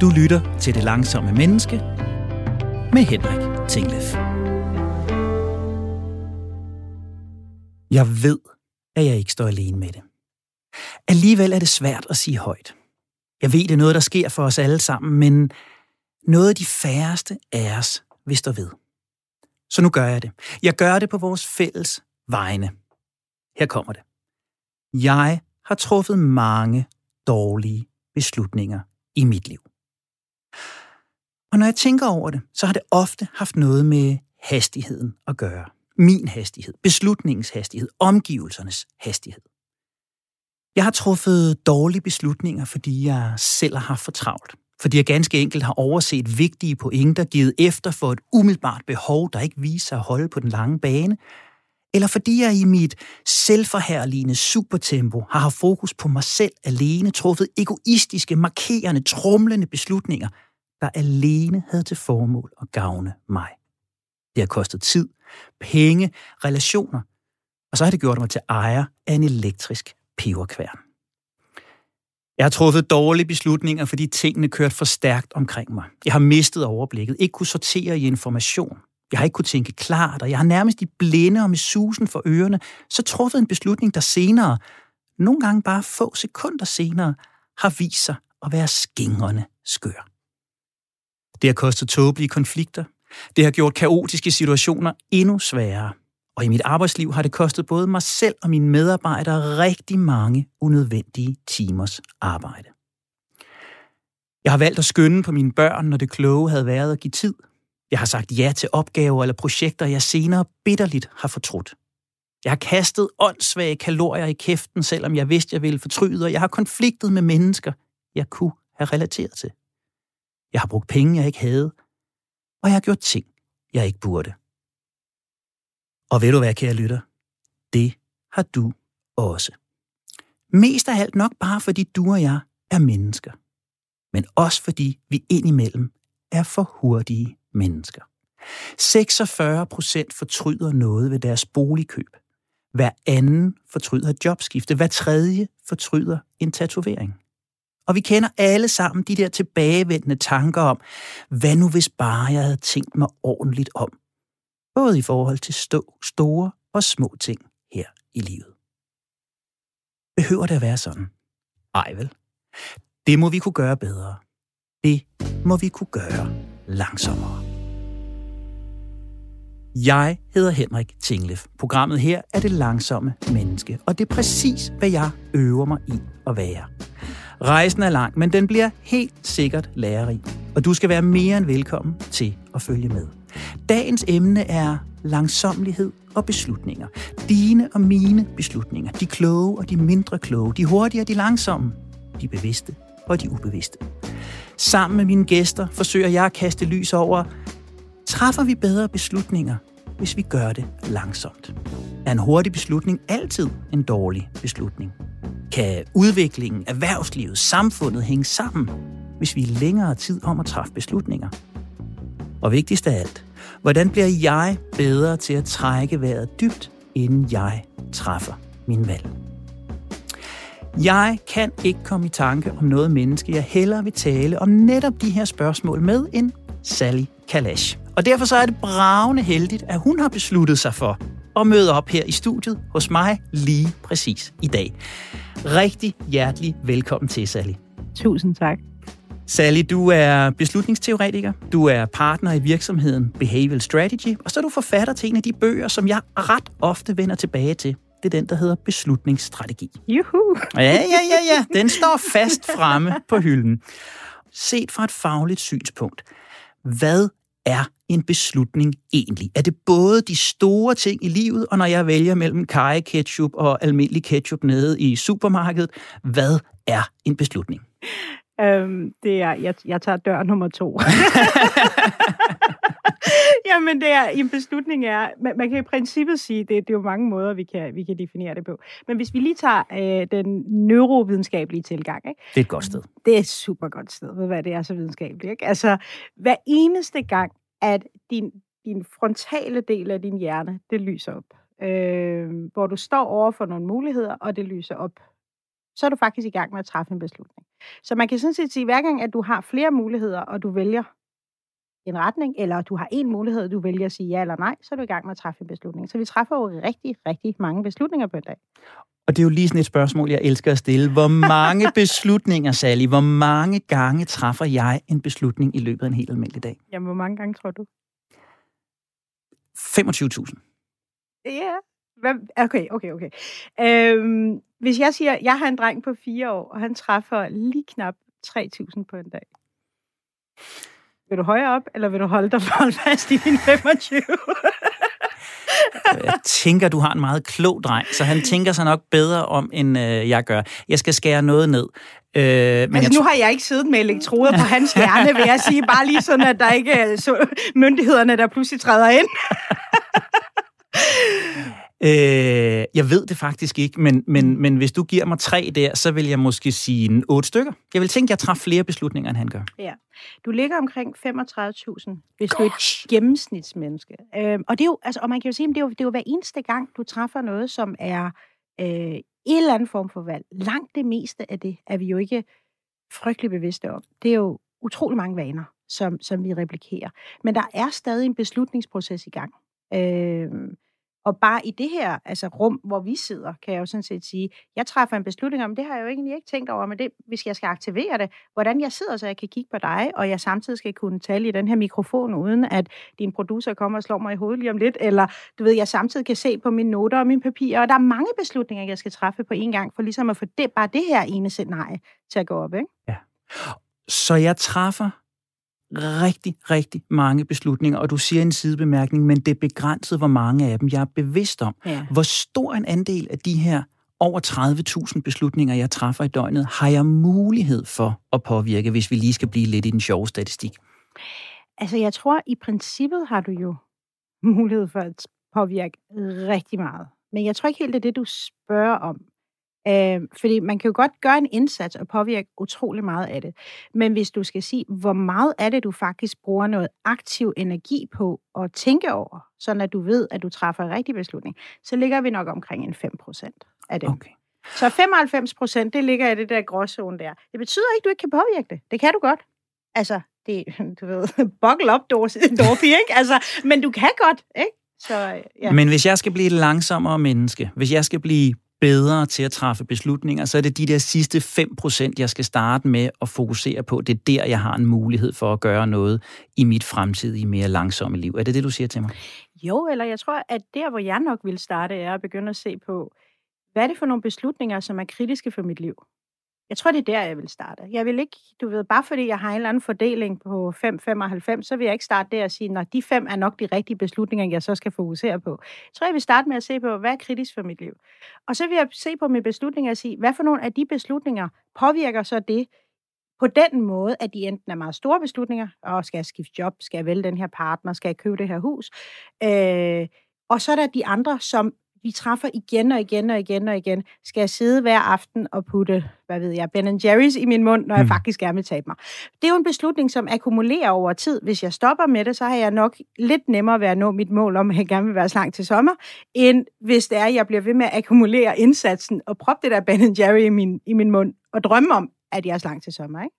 Du lytter til Det Langsomme Menneske med Henrik Tinglef. Jeg ved, at jeg ikke står alene med det. Alligevel er det svært at sige højt. Jeg ved, det er noget, der sker for os alle sammen, men noget af de færreste af os vil stå ved. Så nu gør jeg det. Jeg gør det på vores fælles vegne. Her kommer det. Jeg har truffet mange dårlige beslutninger i mit liv. Og når jeg tænker over det, så har det ofte haft noget med hastigheden at gøre. Min hastighed, beslutningens hastighed, omgivelsernes hastighed. Jeg har truffet dårlige beslutninger, fordi jeg selv har haft for travlt. Fordi jeg ganske enkelt har overset vigtige pointer, givet efter for et umiddelbart behov, der ikke viser at holde på den lange bane, eller fordi jeg i mit selvforherligende supertempo har haft fokus på mig selv alene, truffet egoistiske, markerende, trumlende beslutninger, der alene havde til formål at gavne mig. Det har kostet tid, penge, relationer, og så har det gjort mig til ejer af en elektrisk peberkværn. Jeg har truffet dårlige beslutninger, fordi tingene kørte for stærkt omkring mig. Jeg har mistet overblikket, ikke kunne sortere i information. Jeg har ikke kunne tænke klart, og jeg har nærmest i blinde og med susen for ørerne, så truffet en beslutning, der senere, nogle gange bare få sekunder senere, har vist sig at være skingrende skør. Det har kostet tåbelige konflikter. Det har gjort kaotiske situationer endnu sværere. Og i mit arbejdsliv har det kostet både mig selv og mine medarbejdere rigtig mange unødvendige timers arbejde. Jeg har valgt at skynde på mine børn, når det kloge havde været at give tid. Jeg har sagt ja til opgaver eller projekter, jeg senere bitterligt har fortrudt. Jeg har kastet åndssvage kalorier i kæften, selvom jeg vidste, jeg ville fortryde, og jeg har konfliktet med mennesker, jeg kunne have relateret til. Jeg har brugt penge, jeg ikke havde, og jeg har gjort ting, jeg ikke burde. Og ved du hvad, kære lytter? Det har du også. Mest af alt nok bare fordi du og jeg er mennesker. Men også fordi vi indimellem er for hurtige mennesker. 46 procent fortryder noget ved deres boligkøb. Hver anden fortryder et jobskifte. Hver tredje fortryder en tatovering. Og vi kender alle sammen de der tilbagevendende tanker om, hvad nu hvis bare jeg havde tænkt mig ordentligt om? Både i forhold til stå, store og små ting her i livet. Behøver det at være sådan? Ej vel. Det må vi kunne gøre bedre. Det må vi kunne gøre langsommere. Jeg hedder Henrik Tinglef. Programmet her er det langsomme menneske, og det er præcis, hvad jeg øver mig i at være. Rejsen er lang, men den bliver helt sikkert lærerig, og du skal være mere end velkommen til at følge med. Dagens emne er langsomlighed og beslutninger. Dine og mine beslutninger. De kloge og de mindre kloge. De hurtige og de langsomme. De bevidste og de ubevidste. Sammen med mine gæster forsøger jeg at kaste lys over, træffer vi bedre beslutninger, hvis vi gør det langsomt? Er en hurtig beslutning altid en dårlig beslutning? Kan udviklingen, erhvervslivet, samfundet hænge sammen, hvis vi er længere tid om at træffe beslutninger? Og vigtigst af alt, hvordan bliver jeg bedre til at trække vejret dybt, inden jeg træffer min valg? Jeg kan ikke komme i tanke om noget menneske, jeg hellere vil tale om netop de her spørgsmål med end Sally Kalash. Og derfor så er det bravende heldigt, at hun har besluttet sig for at møde op her i studiet hos mig lige præcis i dag. Rigtig hjertelig velkommen til, Sally. Tusind tak. Sally, du er beslutningsteoretiker, du er partner i virksomheden Behavioral Strategy, og så er du forfatter til en af de bøger, som jeg ret ofte vender tilbage til. Det er den, der hedder beslutningsstrategi. Juhu! Ja, ja, ja, ja. Den står fast fremme på hylden. Set fra et fagligt synspunkt, hvad er en beslutning egentlig? Er det både de store ting i livet, og når jeg vælger mellem kaj ketchup og almindelig ketchup nede i supermarkedet, hvad er en beslutning? Øhm, det er, jeg, jeg tager dør nummer to. Jamen, det er, en beslutning er, man, man kan i princippet sige, det, det er jo mange måder, vi kan, vi kan definere det på. Men hvis vi lige tager øh, den neurovidenskabelige tilgang. Ikke? Det er et godt sted. Det er et super godt sted, ved hvad det er så videnskabeligt. Ikke? Altså, hver eneste gang, at din, din frontale del af din hjerne, det lyser op. Øh, hvor du står over for nogle muligheder, og det lyser op så er du faktisk i gang med at træffe en beslutning. Så man kan sådan set sige, at hver gang, at du har flere muligheder, og du vælger en retning, eller du har en mulighed, du vælger at sige ja eller nej, så er du i gang med at træffe en beslutning. Så vi træffer jo rigtig, rigtig mange beslutninger på en dag. Og det er jo lige sådan et spørgsmål, jeg elsker at stille. Hvor mange beslutninger, Sally, hvor mange gange træffer jeg en beslutning i løbet af en helt almindelig dag? Jamen, hvor mange gange tror du? 25.000. Ja. Okay, okay, okay. Øhm, hvis jeg siger, at jeg har en dreng på fire år, og han træffer lige knap 3.000 på en dag. Vil du højere op, eller vil du holde dig for fast i din 25? jeg tænker, du har en meget klog dreng, så han tænker sig nok bedre om, end øh, jeg gør. Jeg skal skære noget ned. Øh, men altså, jeg nu har jeg ikke siddet med elektroder på hans hjerne, vil jeg sige. Bare lige sådan, at der ikke er så myndighederne, der pludselig træder ind. Øh, jeg ved det faktisk ikke, men, men, mm. men hvis du giver mig tre der, så vil jeg måske sige otte stykker. Jeg vil tænke, at jeg træffer flere beslutninger, end han gør. Ja. Du ligger omkring 35.000, hvis Gosh. du er et gennemsnitsmenneske. Øh, og, det er jo, altså, og man kan jo sige, at det er jo, det er jo hver eneste gang, du træffer noget, som er øh, en eller anden form for valg. Langt det meste af det er vi jo ikke frygtelig bevidste om. Det er jo utrolig mange vaner, som, som vi replikerer. Men der er stadig en beslutningsproces i gang. Øh, og bare i det her altså rum, hvor vi sidder, kan jeg jo sådan set sige, jeg træffer en beslutning om, det har jeg jo egentlig ikke tænkt over, men det, hvis jeg skal aktivere det, hvordan jeg sidder, så jeg kan kigge på dig, og jeg samtidig skal kunne tale i den her mikrofon, uden at din producer kommer og slår mig i hovedet lige om lidt, eller du ved, jeg samtidig kan se på mine noter og mine papirer, og der er mange beslutninger, jeg skal træffe på en gang, for ligesom at få det, bare det her ene nej til at gå op, ikke? Ja. Så jeg træffer rigtig, rigtig mange beslutninger, og du siger en sidebemærkning, men det er begrænset, hvor mange af dem jeg er bevidst om. Ja. Hvor stor en andel af de her over 30.000 beslutninger, jeg træffer i døgnet, har jeg mulighed for at påvirke, hvis vi lige skal blive lidt i den sjove statistik? Altså, jeg tror, i princippet har du jo mulighed for at påvirke rigtig meget. Men jeg tror ikke helt, det er det, du spørger om. Øh, fordi man kan jo godt gøre en indsats og påvirke utrolig meget af det. Men hvis du skal sige, hvor meget er det, du faktisk bruger noget aktiv energi på at tænke over, sådan at du ved, at du træffer en rigtig beslutning, så ligger vi nok omkring en 5% af det. Okay. Så 95 procent, det ligger i det der gråzone der. Det betyder ikke, at du ikke kan påvirke det. Det kan du godt. Altså, det, du ved, buckle up, Dorothy, ikke? Altså, men du kan godt, ikke? Så, ja. Men hvis jeg skal blive et langsommere menneske, hvis jeg skal blive bedre til at træffe beslutninger, så er det de der sidste 5%, jeg skal starte med at fokusere på. Det er der, jeg har en mulighed for at gøre noget i mit fremtidige, mere langsomme liv. Er det det, du siger til mig? Jo, eller jeg tror, at der, hvor jeg nok vil starte, er at begynde at se på, hvad er det for nogle beslutninger, som er kritiske for mit liv? Jeg tror, det er der, jeg vil starte. Jeg vil ikke, du ved, bare fordi jeg har en eller anden fordeling på 5-95, så vil jeg ikke starte der og sige, når de fem er nok de rigtige beslutninger, jeg så skal fokusere på. Jeg tror, jeg vil starte med at se på, hvad er kritisk for mit liv? Og så vil jeg se på mine beslutninger og sige, hvad for nogle af de beslutninger påvirker så det på den måde, at de enten er meget store beslutninger, og skal jeg skifte job, skal jeg vælge den her partner, skal jeg købe det her hus, øh, og så er der de andre, som vi træffer igen og igen og igen og igen. Skal jeg sidde hver aften og putte, hvad ved jeg, Ben Jerry's i min mund, når jeg mm. faktisk gerne vil tabe mig? Det er jo en beslutning, som akkumulerer over tid. Hvis jeg stopper med det, så har jeg nok lidt nemmere ved at nå mit mål om, at jeg gerne vil være slank til sommer, end hvis det er, at jeg bliver ved med at akkumulere indsatsen og proppe det der Ben Jerry i min, i min mund og drømme om, at jeg er slank til sommer. Ikke?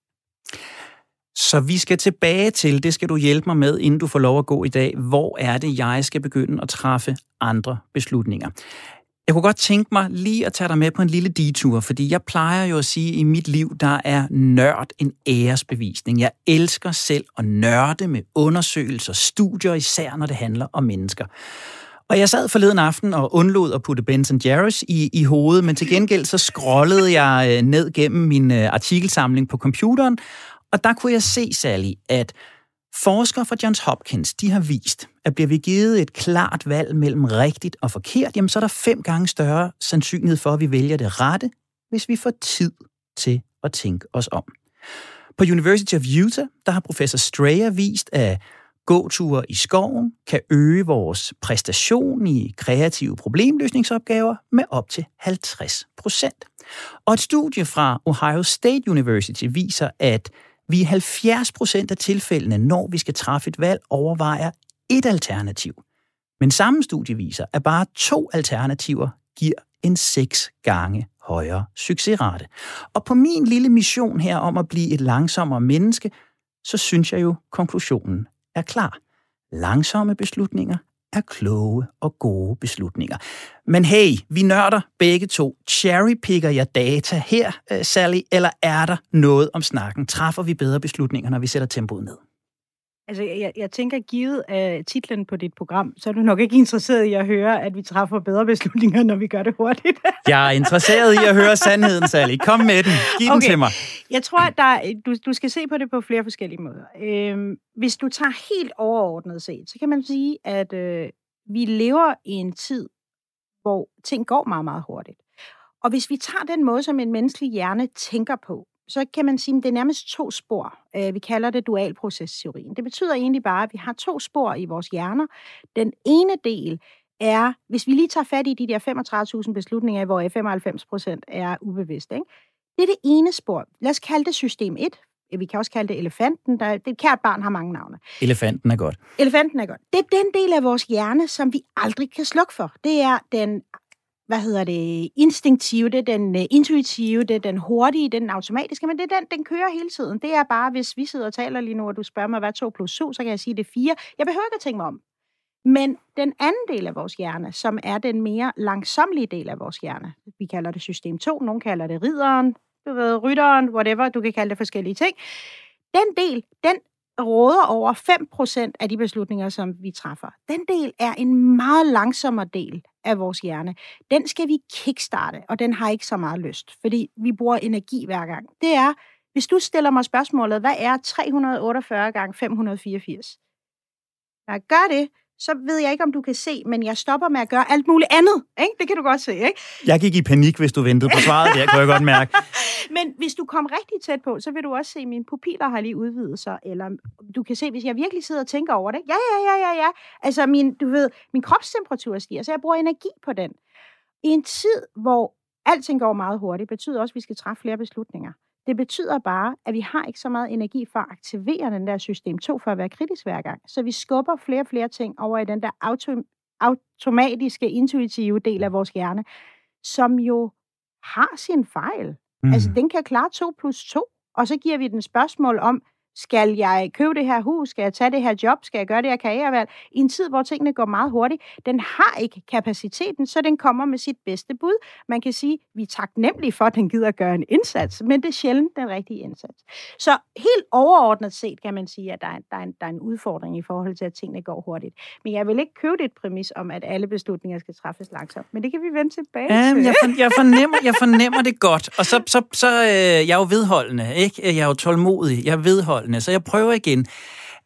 Så vi skal tilbage til, det skal du hjælpe mig med, inden du får lov at gå i dag. Hvor er det, jeg skal begynde at træffe andre beslutninger? Jeg kunne godt tænke mig lige at tage dig med på en lille detur, fordi jeg plejer jo at sige, at i mit liv, der er nørd en æresbevisning. Jeg elsker selv at nørde med undersøgelser, studier, især når det handler om mennesker. Og jeg sad forleden aften og undlod at putte Benson Jarrus i, i hovedet, men til gengæld så scrollede jeg øh, ned gennem min øh, artikelsamling på computeren, og der kunne jeg se, Sally, at forskere fra Johns Hopkins, de har vist, at bliver vi givet et klart valg mellem rigtigt og forkert, jamen så er der fem gange større sandsynlighed for, at vi vælger det rette, hvis vi får tid til at tænke os om. På University of Utah, der har professor Strayer vist, at gåture i skoven kan øge vores præstation i kreative problemløsningsopgaver med op til 50 procent. Og et studie fra Ohio State University viser, at vi i 70 procent af tilfældene, når vi skal træffe et valg, overvejer et alternativ. Men samme studie viser, at bare to alternativer giver en seks gange højere succesrate. Og på min lille mission her om at blive et langsommere menneske, så synes jeg jo, konklusionen er klar. Langsomme beslutninger er kloge og gode beslutninger. Men hey, vi nørder begge to. Cherrypicker jeg data her, øh, Sally, eller er der noget om snakken? Træffer vi bedre beslutninger, når vi sætter tempoet ned? Altså, jeg, jeg tænker, givet af titlen på dit program, så er du nok ikke interesseret i at høre, at vi træffer bedre beslutninger, når vi gør det hurtigt. jeg er interesseret i at høre sandheden, Sally. Kom med den. Giv okay. den til mig. Jeg tror, at der, du, du skal se på det på flere forskellige måder. Øhm, hvis du tager helt overordnet set, så kan man sige, at øh, vi lever i en tid, hvor ting går meget, meget hurtigt. Og hvis vi tager den måde, som en menneskelig hjerne tænker på, så kan man sige, at det er nærmest to spor. Øh, vi kalder det dualprocessteorien. Det betyder egentlig bare, at vi har to spor i vores hjerner. Den ene del er, hvis vi lige tager fat i de der 35.000 beslutninger, hvor 95 procent er ubevidste. Ikke? Det er det ene spor. Lad os kalde det system 1. Vi kan også kalde det elefanten. Der, det kært barn har mange navne. Elefanten er godt. Elefanten er godt. Det er den del af vores hjerne, som vi aldrig kan slukke for. Det er den hvad hedder det, instinktive, det er den uh, intuitive, det er den hurtige, det er den automatiske, men det er den, den kører hele tiden. Det er bare, hvis vi sidder og taler lige nu, og du spørger mig, hvad 2 plus 7, så kan jeg sige, det er 4. Jeg behøver ikke at tænke mig om. Men den anden del af vores hjerne, som er den mere langsomlige del af vores hjerne, vi kalder det system 2, nogen kalder det ridderen, du ved, rytteren, whatever, du kan kalde det forskellige ting. Den del, den råder over 5% af de beslutninger, som vi træffer. Den del er en meget langsommere del af vores hjerne. Den skal vi kickstarte, og den har ikke så meget lyst, fordi vi bruger energi hver gang. Det er, hvis du stiller mig spørgsmålet, hvad er 348 gange 584? Når jeg gør det, så ved jeg ikke, om du kan se, men jeg stopper med at gøre alt muligt andet. Ikke? Det kan du godt se, ikke? Jeg gik i panik, hvis du ventede på svaret der, kunne jeg godt mærke. men hvis du kom rigtig tæt på, så vil du også se, at mine pupiller har lige udvidet sig, eller du kan se, hvis jeg virkelig sidder og tænker over det. Ja, ja, ja, ja, ja. Altså, min, du ved, min kropstemperatur stiger, så jeg bruger energi på den. I en tid, hvor alting går meget hurtigt, betyder også, at vi skal træffe flere beslutninger. Det betyder bare, at vi har ikke så meget energi for at aktivere den der system 2 for at være kritisk hver gang. Så vi skubber flere og flere ting over i den der auto, automatiske, intuitive del af vores hjerne, som jo har sin fejl. Mm. Altså, den kan klare 2 plus 2, og så giver vi den spørgsmål om, skal jeg købe det her hus? Skal jeg tage det her job? Skal jeg gøre det her karrierevalg? I en tid, hvor tingene går meget hurtigt. Den har ikke kapaciteten, så den kommer med sit bedste bud. Man kan sige, vi er taknemmelige for, at den gider at gøre en indsats, men det er sjældent den rigtige indsats. Så helt overordnet set kan man sige, at der er, der er, en, der er en udfordring i forhold til, at tingene går hurtigt. Men jeg vil ikke købe det et præmis om, at alle beslutninger skal træffes langsomt. Men det kan vi vende tilbage ja, til. Jeg, for, jeg, fornemmer, jeg fornemmer det godt. Og så, så, så øh, jeg er jo vedholdende, ikke? Jeg er jo tålmodig. Jeg er vedholdende forholdene. Så jeg prøver igen.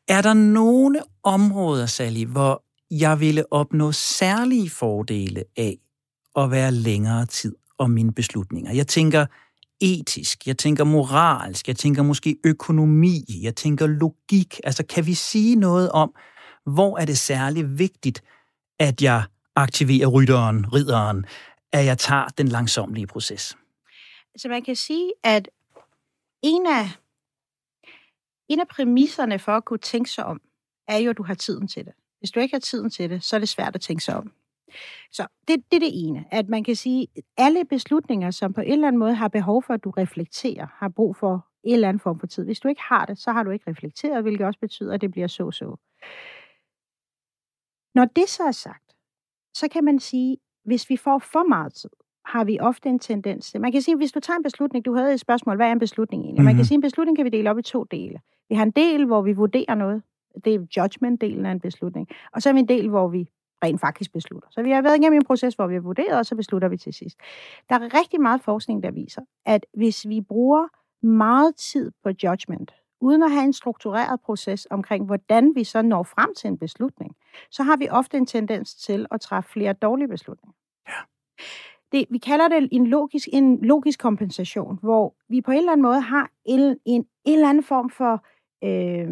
Er der nogle områder, Sally, hvor jeg ville opnå særlige fordele af at være længere tid om mine beslutninger? Jeg tænker etisk, jeg tænker moralsk, jeg tænker måske økonomi, jeg tænker logik. Altså kan vi sige noget om, hvor er det særligt vigtigt, at jeg aktiverer rytteren, ridderen, at jeg tager den langsomlige proces? Så man kan sige, at en af en af præmisserne for at kunne tænke sig om, er jo, at du har tiden til det. Hvis du ikke har tiden til det, så er det svært at tænke sig om. Så det, det er det ene, at man kan sige, at alle beslutninger, som på en eller anden måde har behov for, at du reflekterer, har brug for en eller anden form for tid. Hvis du ikke har det, så har du ikke reflekteret, hvilket også betyder, at det bliver så-så. Når det så er sagt, så kan man sige, hvis vi får for meget tid, har vi ofte en tendens til. Man kan sige, hvis du tager en beslutning, du havde et spørgsmål, hvad er en beslutning egentlig? Mm-hmm. Man kan mhm. sige, en beslutning kan vi dele op i to dele. Vi har en del, hvor vi vurderer noget. Det er judgment-delen af en beslutning. Og så har vi en del, hvor vi rent faktisk beslutter. Så vi har været igennem en proces, hvor vi har vurderet, og så beslutter vi til sidst. Der er rigtig meget forskning, der viser, at hvis vi bruger meget tid på judgment, uden at have en struktureret proces omkring, hvordan vi så når frem til en beslutning, så har vi ofte en tendens til at træffe flere dårlige beslutninger. Ja det, vi kalder det en logisk, en logisk kompensation, hvor vi på en eller anden måde har en, en, en eller anden form for, øh,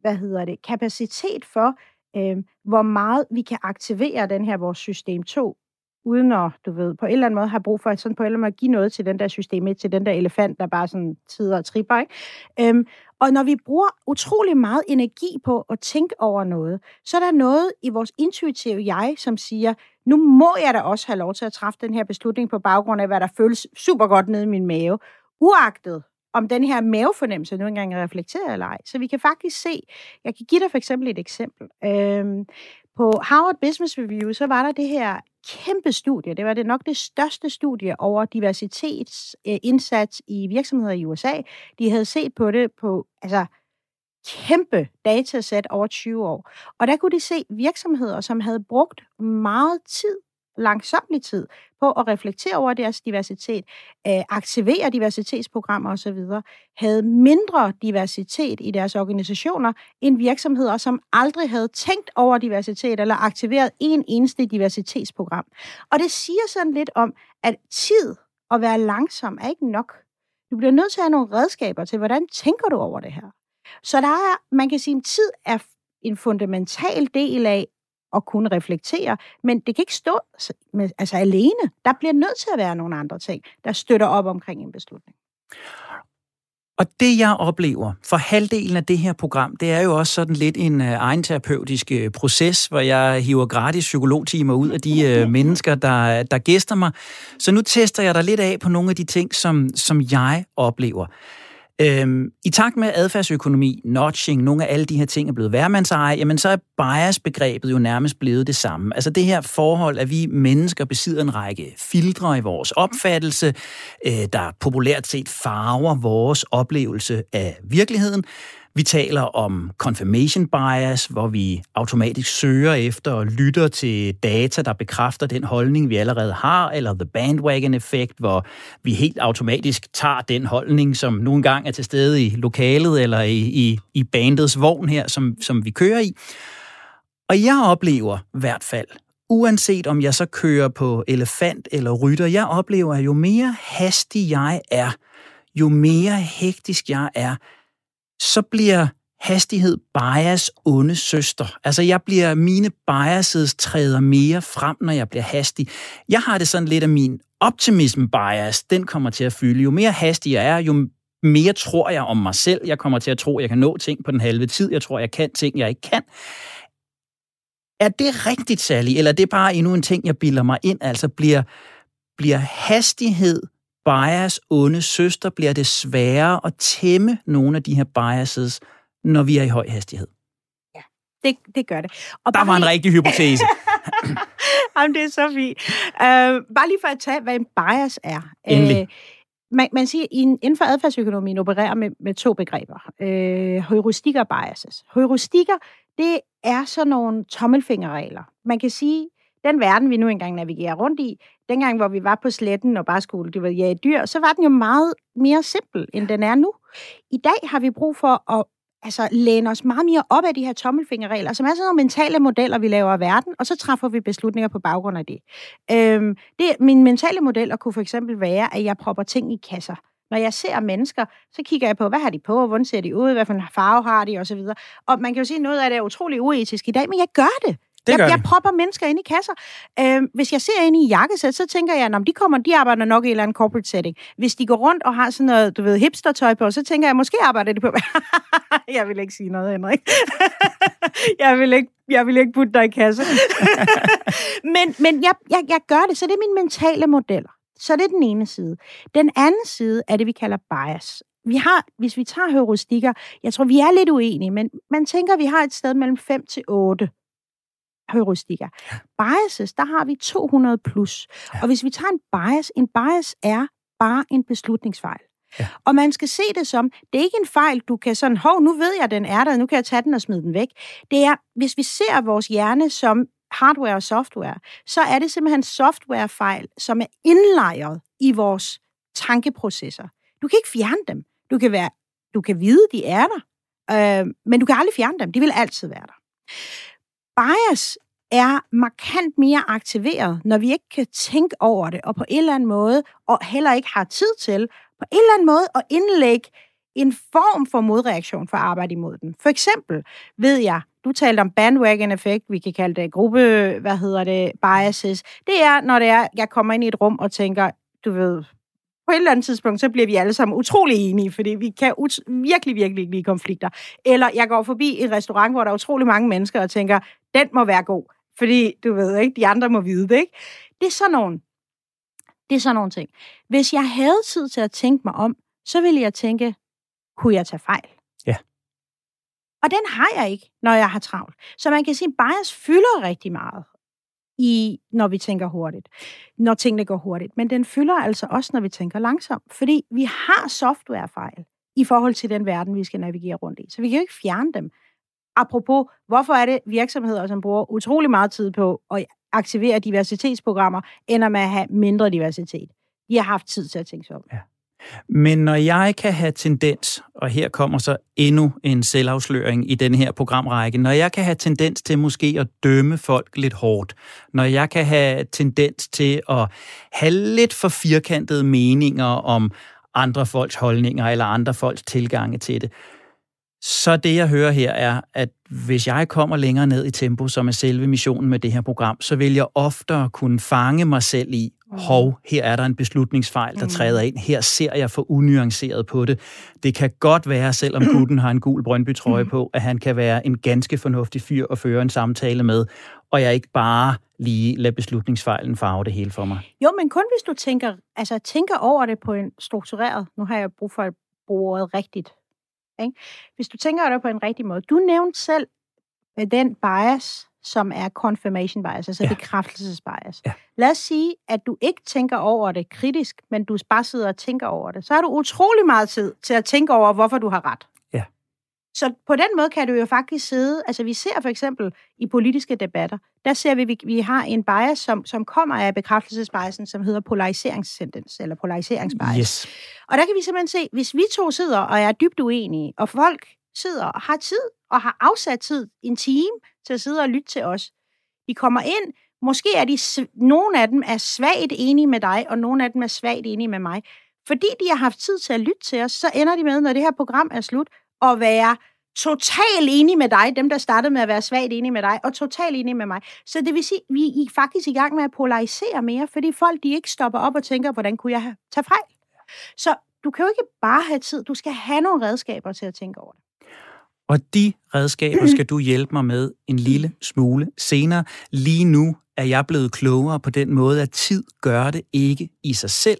hvad hedder det, kapacitet for, øh, hvor meget vi kan aktivere den her vores system 2, uden at, du ved, på en eller anden måde har brug for at sådan på en eller anden måde give noget til den der system 1, til den der elefant, der bare sådan tider og tripper, ikke? Øhm, og når vi bruger utrolig meget energi på at tænke over noget, så er der noget i vores intuitive jeg, som siger, nu må jeg da også have lov til at træffe den her beslutning på baggrund af, hvad der føles super godt nede i min mave, uagtet om den her mavefornemmelse nu engang er reflekteret eller ej. Så vi kan faktisk se, jeg kan give dig for eksempel et eksempel. Øhm, på Harvard Business Review, så var der det her kæmpe studie. Det var det nok det største studie over diversitetsindsats øh, i virksomheder i USA. De havde set på det på altså, kæmpe datasæt over 20 år. Og der kunne de se virksomheder, som havde brugt meget tid langsomlig tid på at reflektere over deres diversitet, øh, aktivere diversitetsprogrammer osv., havde mindre diversitet i deres organisationer end virksomheder, som aldrig havde tænkt over diversitet eller aktiveret en eneste diversitetsprogram. Og det siger sådan lidt om, at tid at være langsom er ikke nok. Du bliver nødt til at have nogle redskaber til, hvordan tænker du over det her? Så der er, man kan sige, at tid er en fundamental del af at kunne reflektere, men det kan ikke stå med, altså alene. Der bliver nødt til at være nogle andre ting, der støtter op omkring en beslutning. Og det, jeg oplever for halvdelen af det her program, det er jo også sådan lidt en uh, egen terapeutisk uh, proces, hvor jeg hiver gratis psykologtimer ud af de uh, mennesker, der, der gæster mig. Så nu tester jeg dig lidt af på nogle af de ting, som, som jeg oplever. Øhm, I takt med adfærdsøkonomi, notching, nogle af alle de her ting er blevet værmandseje, jamen så er bias-begrebet jo nærmest blevet det samme. Altså det her forhold, at vi mennesker besidder en række filtre i vores opfattelse, øh, der populært set farver vores oplevelse af virkeligheden. Vi taler om confirmation bias, hvor vi automatisk søger efter og lytter til data, der bekræfter den holdning, vi allerede har, eller the bandwagon-effekt, hvor vi helt automatisk tager den holdning, som nogle gange er til stede i lokalet eller i, i, i bandets vogn her, som, som vi kører i. Og jeg oplever i hvert fald, uanset om jeg så kører på elefant eller rytter, jeg oplever, at jo mere hastig jeg er, jo mere hektisk jeg er, så bliver hastighed bias onde søster. Altså jeg bliver, mine biases træder mere frem, når jeg bliver hastig. Jeg har det sådan lidt af min optimism bias, den kommer til at fylde. Jo mere hastig jeg er, jo mere tror jeg om mig selv. Jeg kommer til at tro, at jeg kan nå ting på den halve tid. Jeg tror, jeg kan ting, jeg ikke kan. Er det rigtigt, Sally? Eller er det bare endnu en ting, jeg bilder mig ind? Altså bliver, bliver hastighed bias onde søster bliver det sværere at tæmme nogle af de her biases, når vi er i høj hastighed. Ja, det, det gør det. Og Der var en rigtig hypotese. Jamen, det er så fint. Uh, bare lige for at tage, hvad en bias er. Endelig. Uh, man, man siger, at inden for adfærdsøkonomien opererer med, med to begreber. Uh, heuristikker og biases. Heuristikker, det er sådan nogle tommelfingerregler. Man kan sige, den verden, vi nu engang navigerer rundt i, dengang, hvor vi var på sletten og bare skulle det var jage dyr, så var den jo meget mere simpel, end den er nu. I dag har vi brug for at altså, læne os meget mere op af de her tommelfingerregler, som er sådan nogle mentale modeller, vi laver af verden, og så træffer vi beslutninger på baggrund af det. Øhm, det mine mentale modeller kunne for eksempel være, at jeg propper ting i kasser. Når jeg ser mennesker, så kigger jeg på, hvad har de på, hvordan ser de ud, hvad for en farve har de, osv. Og man kan jo sige, at noget af det er utrolig uetisk i dag, men jeg gør det. Det jeg, jeg propper mennesker ind i kasser. Øh, hvis jeg ser ind i jakkesæt, så tænker jeg, at de kommer, de arbejder nok i en eller anden corporate setting. Hvis de går rundt og har sådan noget, du ved, hipster-tøj på, så tænker jeg, måske arbejder de på... jeg vil ikke sige noget, Henrik. jeg, vil ikke, jeg vil ikke putte dig i kasse. men men jeg, jeg, jeg gør det, så det er mine mentale modeller. Så det er den ene side. Den anden side er det, vi kalder bias. Vi har, hvis vi tager heuristikker, jeg tror, vi er lidt uenige, men man tænker, at vi har et sted mellem 5 til 8 heuristikker. Biases, der har vi 200 plus. Og hvis vi tager en bias, en bias er bare en beslutningsfejl. Ja. Og man skal se det som, det er ikke en fejl, du kan sådan, hov, nu ved jeg, den er der, nu kan jeg tage den og smide den væk. Det er, hvis vi ser vores hjerne som hardware og software, så er det simpelthen softwarefejl, som er indlejret i vores tankeprocesser. Du kan ikke fjerne dem. Du kan, være, du kan vide, de er der, øh, men du kan aldrig fjerne dem. De vil altid være der bias er markant mere aktiveret, når vi ikke kan tænke over det, og på en eller anden måde, og heller ikke har tid til, på en eller anden måde at indlægge en form for modreaktion for at arbejde imod den. For eksempel ved jeg, du talte om bandwagon-effekt, vi kan kalde det gruppe, hvad hedder det, biases. Det er, når det er, jeg kommer ind i et rum og tænker, du ved, på et eller andet tidspunkt, så bliver vi alle sammen utrolig enige, fordi vi kan ut- virkelig, virkelig ikke lide konflikter. Eller jeg går forbi et restaurant, hvor der er utrolig mange mennesker og tænker, den må være god. fordi du ved ikke, de andre må vide det, ikke? Det er sådan nogle, det er sådan nogle ting. Hvis jeg havde tid til at tænke mig om, så ville jeg tænke, kunne jeg tage fejl? Ja. Og den har jeg ikke, når jeg har travlt. Så man kan sige, at bias fylder rigtig meget, i, når vi tænker hurtigt. Når tingene går hurtigt. Men den fylder altså også, når vi tænker langsomt. Fordi vi har softwarefejl i forhold til den verden, vi skal navigere rundt i. Så vi kan jo ikke fjerne dem. Apropos, hvorfor er det virksomheder, som bruger utrolig meget tid på at aktivere diversitetsprogrammer, ender med at have mindre diversitet? De har haft tid til at tænke sig om. Ja. Men når jeg kan have tendens, og her kommer så endnu en selvafsløring i den her programrække, når jeg kan have tendens til måske at dømme folk lidt hårdt, når jeg kan have tendens til at have lidt for firkantede meninger om andre folks holdninger eller andre folks tilgange til det, så det, jeg hører her, er, at hvis jeg kommer længere ned i tempo, som er selve missionen med det her program, så vil jeg oftere kunne fange mig selv i, mm. hov, her er der en beslutningsfejl, der mm. træder ind. Her ser jeg for unuanceret på det. Det kan godt være, selvom gutten har en gul Brøndby-trøje mm. på, at han kan være en ganske fornuftig fyr at føre en samtale med, og jeg ikke bare lige lader beslutningsfejlen farve det hele for mig. Jo, men kun hvis du tænker, altså, tænker over det på en struktureret, nu har jeg brug for at bruge ordet rigtigt, ikke? Hvis du tænker det på en rigtig måde. Du nævnte selv med den bias, som er confirmation bias, altså ja. bekræftelsesbias. Ja. Lad os sige, at du ikke tænker over det kritisk, men du bare sidder og tænker over det. Så har du utrolig meget tid til at tænke over, hvorfor du har ret. Så på den måde kan du jo faktisk sidde, altså vi ser for eksempel i politiske debatter, der ser vi, at vi, vi har en bias, som, som kommer af bekræftelsesbiasen, som hedder polariseringstendens, eller polariseringsbias. Yes. Og der kan vi simpelthen se, hvis vi to sidder og er dybt uenige, og folk sidder og har tid, og har afsat tid, en time, til at sidde og lytte til os, de kommer ind, måske er de, nogle af dem er svagt enige med dig, og nogle af dem er svagt enige med mig. Fordi de har haft tid til at lytte til os, så ender de med, når det her program er slut, at være totalt enige med dig, dem der startede med at være svagt enige med dig, og totalt enige med mig. Så det vil sige, at vi er faktisk i gang med at polarisere mere, fordi folk de ikke stopper op og tænker, hvordan kunne jeg tage fejl? Så du kan jo ikke bare have tid, du skal have nogle redskaber til at tænke over det. Og de redskaber skal du hjælpe mig med en lille smule senere. Lige nu er jeg blevet klogere på den måde, at tid gør det ikke i sig selv.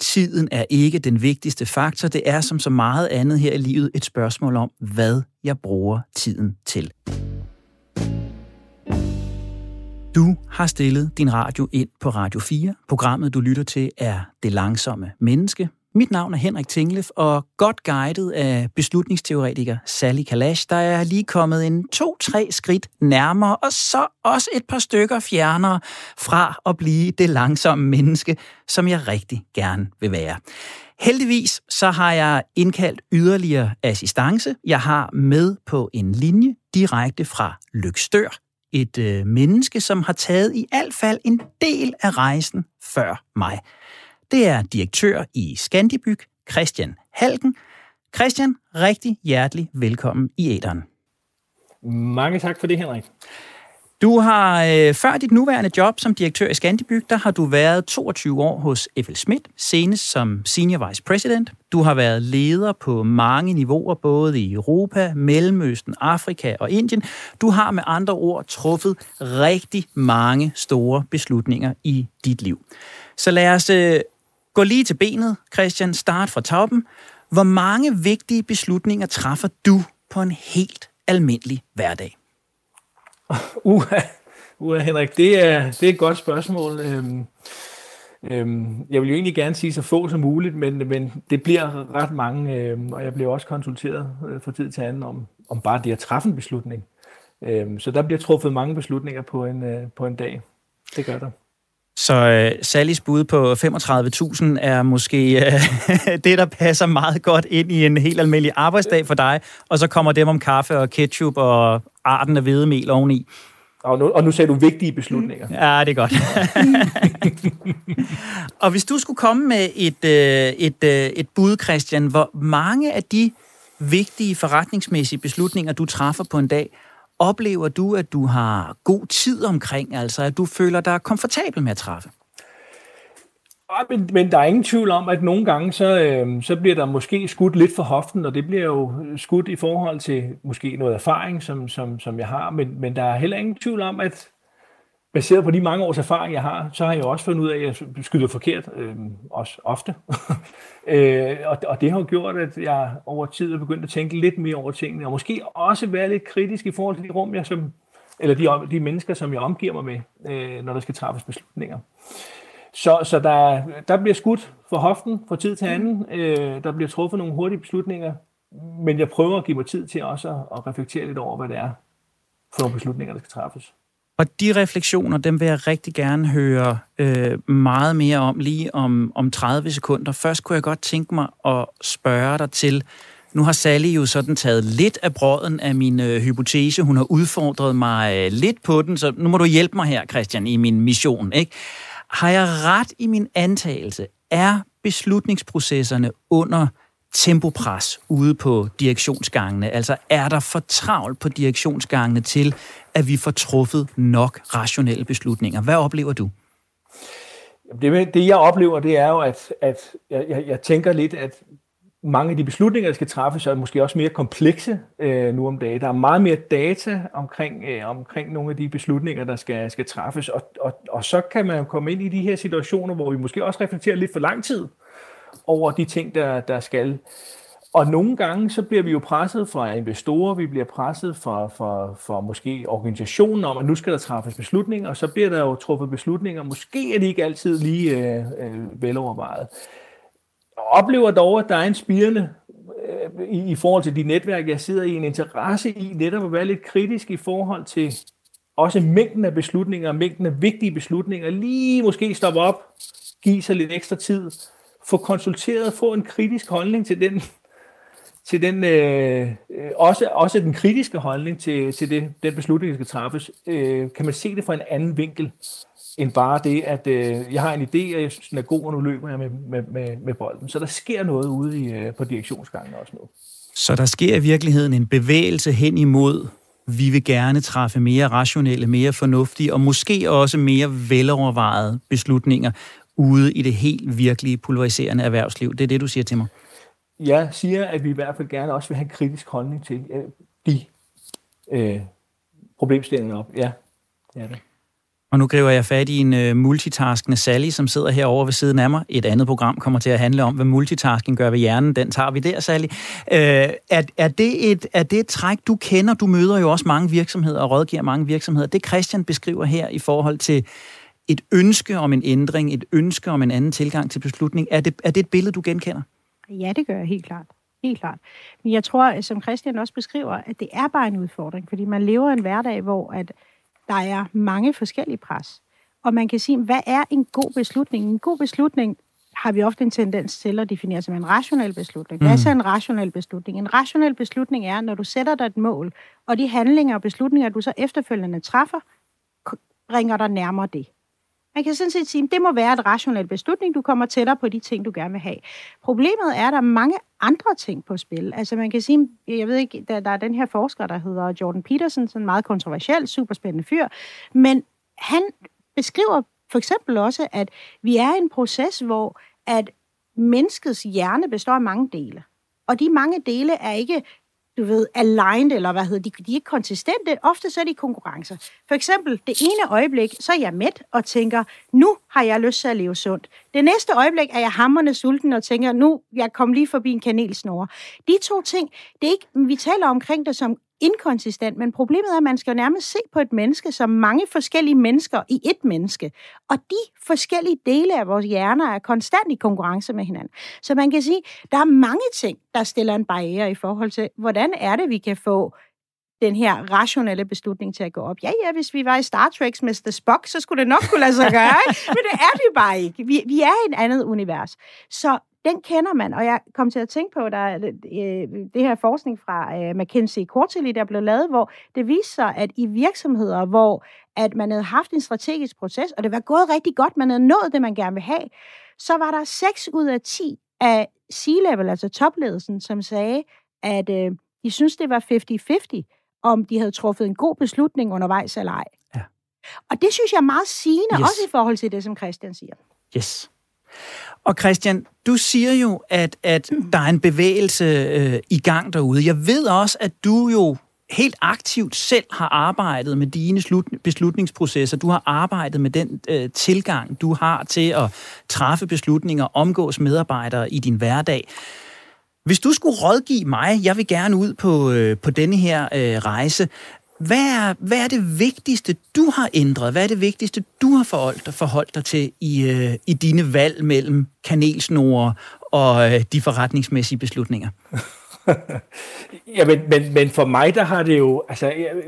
Tiden er ikke den vigtigste faktor. Det er som så meget andet her i livet et spørgsmål om, hvad jeg bruger tiden til. Du har stillet din radio ind på Radio 4. Programmet, du lytter til, er Det Langsomme Menneske. Mit navn er Henrik Tinglef, og godt guidet af beslutningsteoretiker Sally Kalash, der er lige kommet en to-tre skridt nærmere, og så også et par stykker fjernere fra at blive det langsomme menneske, som jeg rigtig gerne vil være. Heldigvis så har jeg indkaldt yderligere assistance. Jeg har med på en linje direkte fra Lykstør, et øh, menneske, som har taget i alt fald en del af rejsen før mig det er direktør i Scandibyg, Christian Halken. Christian, rigtig hjertelig velkommen i æderen. Mange tak for det, Henrik. Du har øh, før dit nuværende job som direktør i Scandibyg, der har du været 22 år hos F.L. Schmidt, senest som Senior Vice President. Du har været leder på mange niveauer, både i Europa, Mellemøsten, Afrika og Indien. Du har med andre ord truffet rigtig mange store beslutninger i dit liv. Så lad os øh, Gå lige til benet, Christian. Start fra toppen. Hvor mange vigtige beslutninger træffer du på en helt almindelig hverdag? Uha, uha Henrik, det er, det er et godt spørgsmål. Øhm, øhm, jeg vil jo egentlig gerne sige så få som muligt, men, men det bliver ret mange, øhm, og jeg bliver også konsulteret øh, fra tid til anden om, om bare det at træffe en beslutning. Øhm, så der bliver truffet mange beslutninger på en, øh, på en dag. Det gør der. Så uh, Sallys bud på 35.000 er måske uh, det, der passer meget godt ind i en helt almindelig arbejdsdag for dig, og så kommer dem om kaffe og ketchup og arten af hvedemel oveni. Og nu, og nu sagde du vigtige beslutninger. Ja, det er godt. og hvis du skulle komme med et, uh, et, uh, et bud, Christian, hvor mange af de vigtige forretningsmæssige beslutninger, du træffer på en dag, Oplever du, at du har god tid omkring, altså at du føler dig komfortabel med at træffe? Ah, men, men der er ingen tvivl om, at nogle gange, så, øh, så bliver der måske skudt lidt for hoften, og det bliver jo skudt i forhold til måske noget erfaring, som, som, som jeg har, men, men der er heller ingen tvivl om, at, baseret på de mange års erfaring, jeg har, så har jeg også fundet ud af, at jeg skyder forkert, øh, også ofte. øh, og, og det har jo gjort, at jeg over tid er begyndt at tænke lidt mere over tingene, og måske også være lidt kritisk i forhold til de rum, jeg som, eller de, de mennesker, som jeg omgiver mig med, øh, når der skal træffes beslutninger. Så, så der, der bliver skudt for hoften fra tid til anden. Øh, der bliver truffet nogle hurtige beslutninger, men jeg prøver at give mig tid til også at, at reflektere lidt over, hvad det er for nogle beslutninger, der skal træffes. Og de refleksioner, dem vil jeg rigtig gerne høre øh, meget mere om lige om, om 30 sekunder. Først kunne jeg godt tænke mig at spørge dig til, nu har Sally jo sådan taget lidt af brøden af min øh, hypotese. Hun har udfordret mig øh, lidt på den, så nu må du hjælpe mig her, Christian, i min mission. Ikke? Har jeg ret i min antagelse? Er beslutningsprocesserne under tempopres ude på direktionsgangene? Altså er der for travlt på direktionsgangene til, at vi får truffet nok rationelle beslutninger? Hvad oplever du? Det, det jeg oplever, det er jo, at, at jeg, jeg, jeg tænker lidt, at mange af de beslutninger, der skal træffes, er måske også mere komplekse øh, nu om dagen. Der er meget mere data omkring, øh, omkring nogle af de beslutninger, der skal, skal træffes, og, og, og så kan man komme ind i de her situationer, hvor vi måske også reflekterer lidt for lang tid over de ting, der, der skal. Og nogle gange så bliver vi jo presset fra investorer, vi bliver presset fra, fra, fra måske organisationen om, at nu skal der træffes beslutninger, og så bliver der jo truffet beslutninger. Måske er de ikke altid lige øh, øh, velovervejet. Jeg oplever dog, at der er en spirende øh, i, i forhold til de netværk, jeg sidder i, en interesse i netop at være lidt kritisk i forhold til også mængden af beslutninger, mængden af vigtige beslutninger, lige måske stoppe op, give sig lidt ekstra tid, få konsulteret, få en kritisk holdning til den, til den øh, øh, også, også den kritiske holdning til, til det, den beslutning, der skal træffes, øh, kan man se det fra en anden vinkel, end bare det, at øh, jeg har en idé, og jeg synes, den er god, og nu løber jeg med, med, med, med bolden. Så der sker noget ude i, øh, på direktionsgangen også nu. Så der sker i virkeligheden en bevægelse hen imod, vi vil gerne træffe mere rationelle, mere fornuftige og måske også mere velovervejede beslutninger ude i det helt virkelige pulveriserende erhvervsliv. Det er det, du siger til mig? Jeg siger, at vi i hvert fald gerne også vil have en kritisk holdning til øh, de øh, problemstillinger op. Ja, det er det. Og nu griber jeg fat i en uh, multitaskende Sally, som sidder herovre ved siden af mig. Et andet program kommer til at handle om, hvad multitasking gør ved hjernen. Den tager vi der, Sally. Uh, er, er, det et, er det et træk, du kender? Du møder jo også mange virksomheder og rådgiver mange virksomheder. Det Christian beskriver her i forhold til et ønske om en ændring, et ønske om en anden tilgang til beslutning. Er det, er det et billede, du genkender? Ja, det gør jeg helt klart. Helt klart. Men jeg tror, som Christian også beskriver, at det er bare en udfordring, fordi man lever en hverdag, hvor at der er mange forskellige pres. Og man kan sige, hvad er en god beslutning? En god beslutning har vi ofte en tendens til at definere som en rationel beslutning. Hvad er så en rationel beslutning? En rationel beslutning er, når du sætter dig et mål, og de handlinger og beslutninger, du så efterfølgende træffer, bringer dig nærmere det. Man kan sådan set sige, at det må være et rationelt beslutning, du kommer tættere på de ting, du gerne vil have. Problemet er, at der er mange andre ting på spil. Altså man kan sige, jeg ved ikke, der, der er den her forsker, der hedder Jordan Peterson, sådan en meget kontroversiel, superspændende fyr, men han beskriver for eksempel også, at vi er i en proces, hvor at menneskets hjerne består af mange dele. Og de mange dele er ikke du ved, aligned, eller hvad hedder de, de er ikke konsistente. Ofte så er de konkurrencer. For eksempel, det ene øjeblik, så er jeg mæt og tænker, nu har jeg lyst til at leve sundt. Det næste øjeblik er jeg hammerne sulten og tænker, nu jeg kom lige forbi en kanelsnore. De to ting, det er ikke, vi taler omkring det som inkonsistent, men problemet er, at man skal nærmest se på et menneske som mange forskellige mennesker i et menneske. Og de forskellige dele af vores hjerner er konstant i konkurrence med hinanden. Så man kan sige, der er mange ting, der stiller en barriere i forhold til, hvordan er det, vi kan få den her rationelle beslutning til at gå op. Ja, ja, hvis vi var i Star Trek's Mr. Spock, så skulle det nok kunne lade sig gøre, men det er vi bare ikke. Vi, vi er i et andet univers. Så den kender man, og jeg kom til at tænke på, der er øh, det her forskning fra øh, McKinsey Quarterly, der blev lavet, hvor det viser sig, at i virksomheder, hvor at man havde haft en strategisk proces, og det var gået rigtig godt, man havde nået det, man gerne vil have, så var der 6 ud af 10 af C-level, altså topledelsen, som sagde, at øh, de synes, det var 50-50, om de havde truffet en god beslutning undervejs eller ej. Ja. Og det synes jeg er meget sigende, yes. også i forhold til det, som Christian siger. Yes. Og Christian, du siger jo, at, at der er en bevægelse øh, i gang derude. Jeg ved også, at du jo helt aktivt selv har arbejdet med dine slut, beslutningsprocesser. Du har arbejdet med den øh, tilgang, du har til at træffe beslutninger, omgås medarbejdere i din hverdag. Hvis du skulle rådgive mig, jeg vil gerne ud på, øh, på denne her øh, rejse, hvad er, hvad er det vigtigste, du har ændret? Hvad er det vigtigste, du har forholdt, forholdt dig til i, øh, i dine valg mellem kanelsnore og øh, de forretningsmæssige beslutninger? ja, men, men, men for mig, der har det jo... Altså, øh,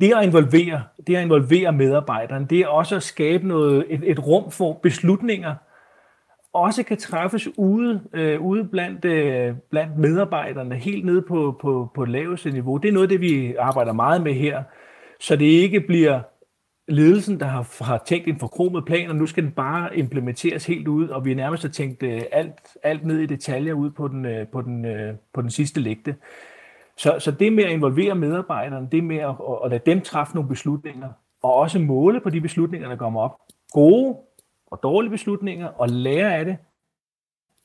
det at involvere, det at involvere medarbejderne, det er også at skabe noget, et, et rum for beslutninger, også kan træffes ude, øh, ude blandt, øh, blandt medarbejderne, helt nede på, på, på laveste niveau. Det er noget af det, vi arbejder meget med her, så det ikke bliver ledelsen, der har, har tænkt en forkromet plan, og nu skal den bare implementeres helt ud, og vi er nærmest har tænkt øh, alt, alt ned i detaljer ud på den, øh, på den, øh, på den sidste lægte. Så, så det med at involvere medarbejderne, det med at, at lade dem træffe nogle beslutninger, og også måle på de beslutninger, der kommer op. Gode og dårlige beslutninger, og lære af det,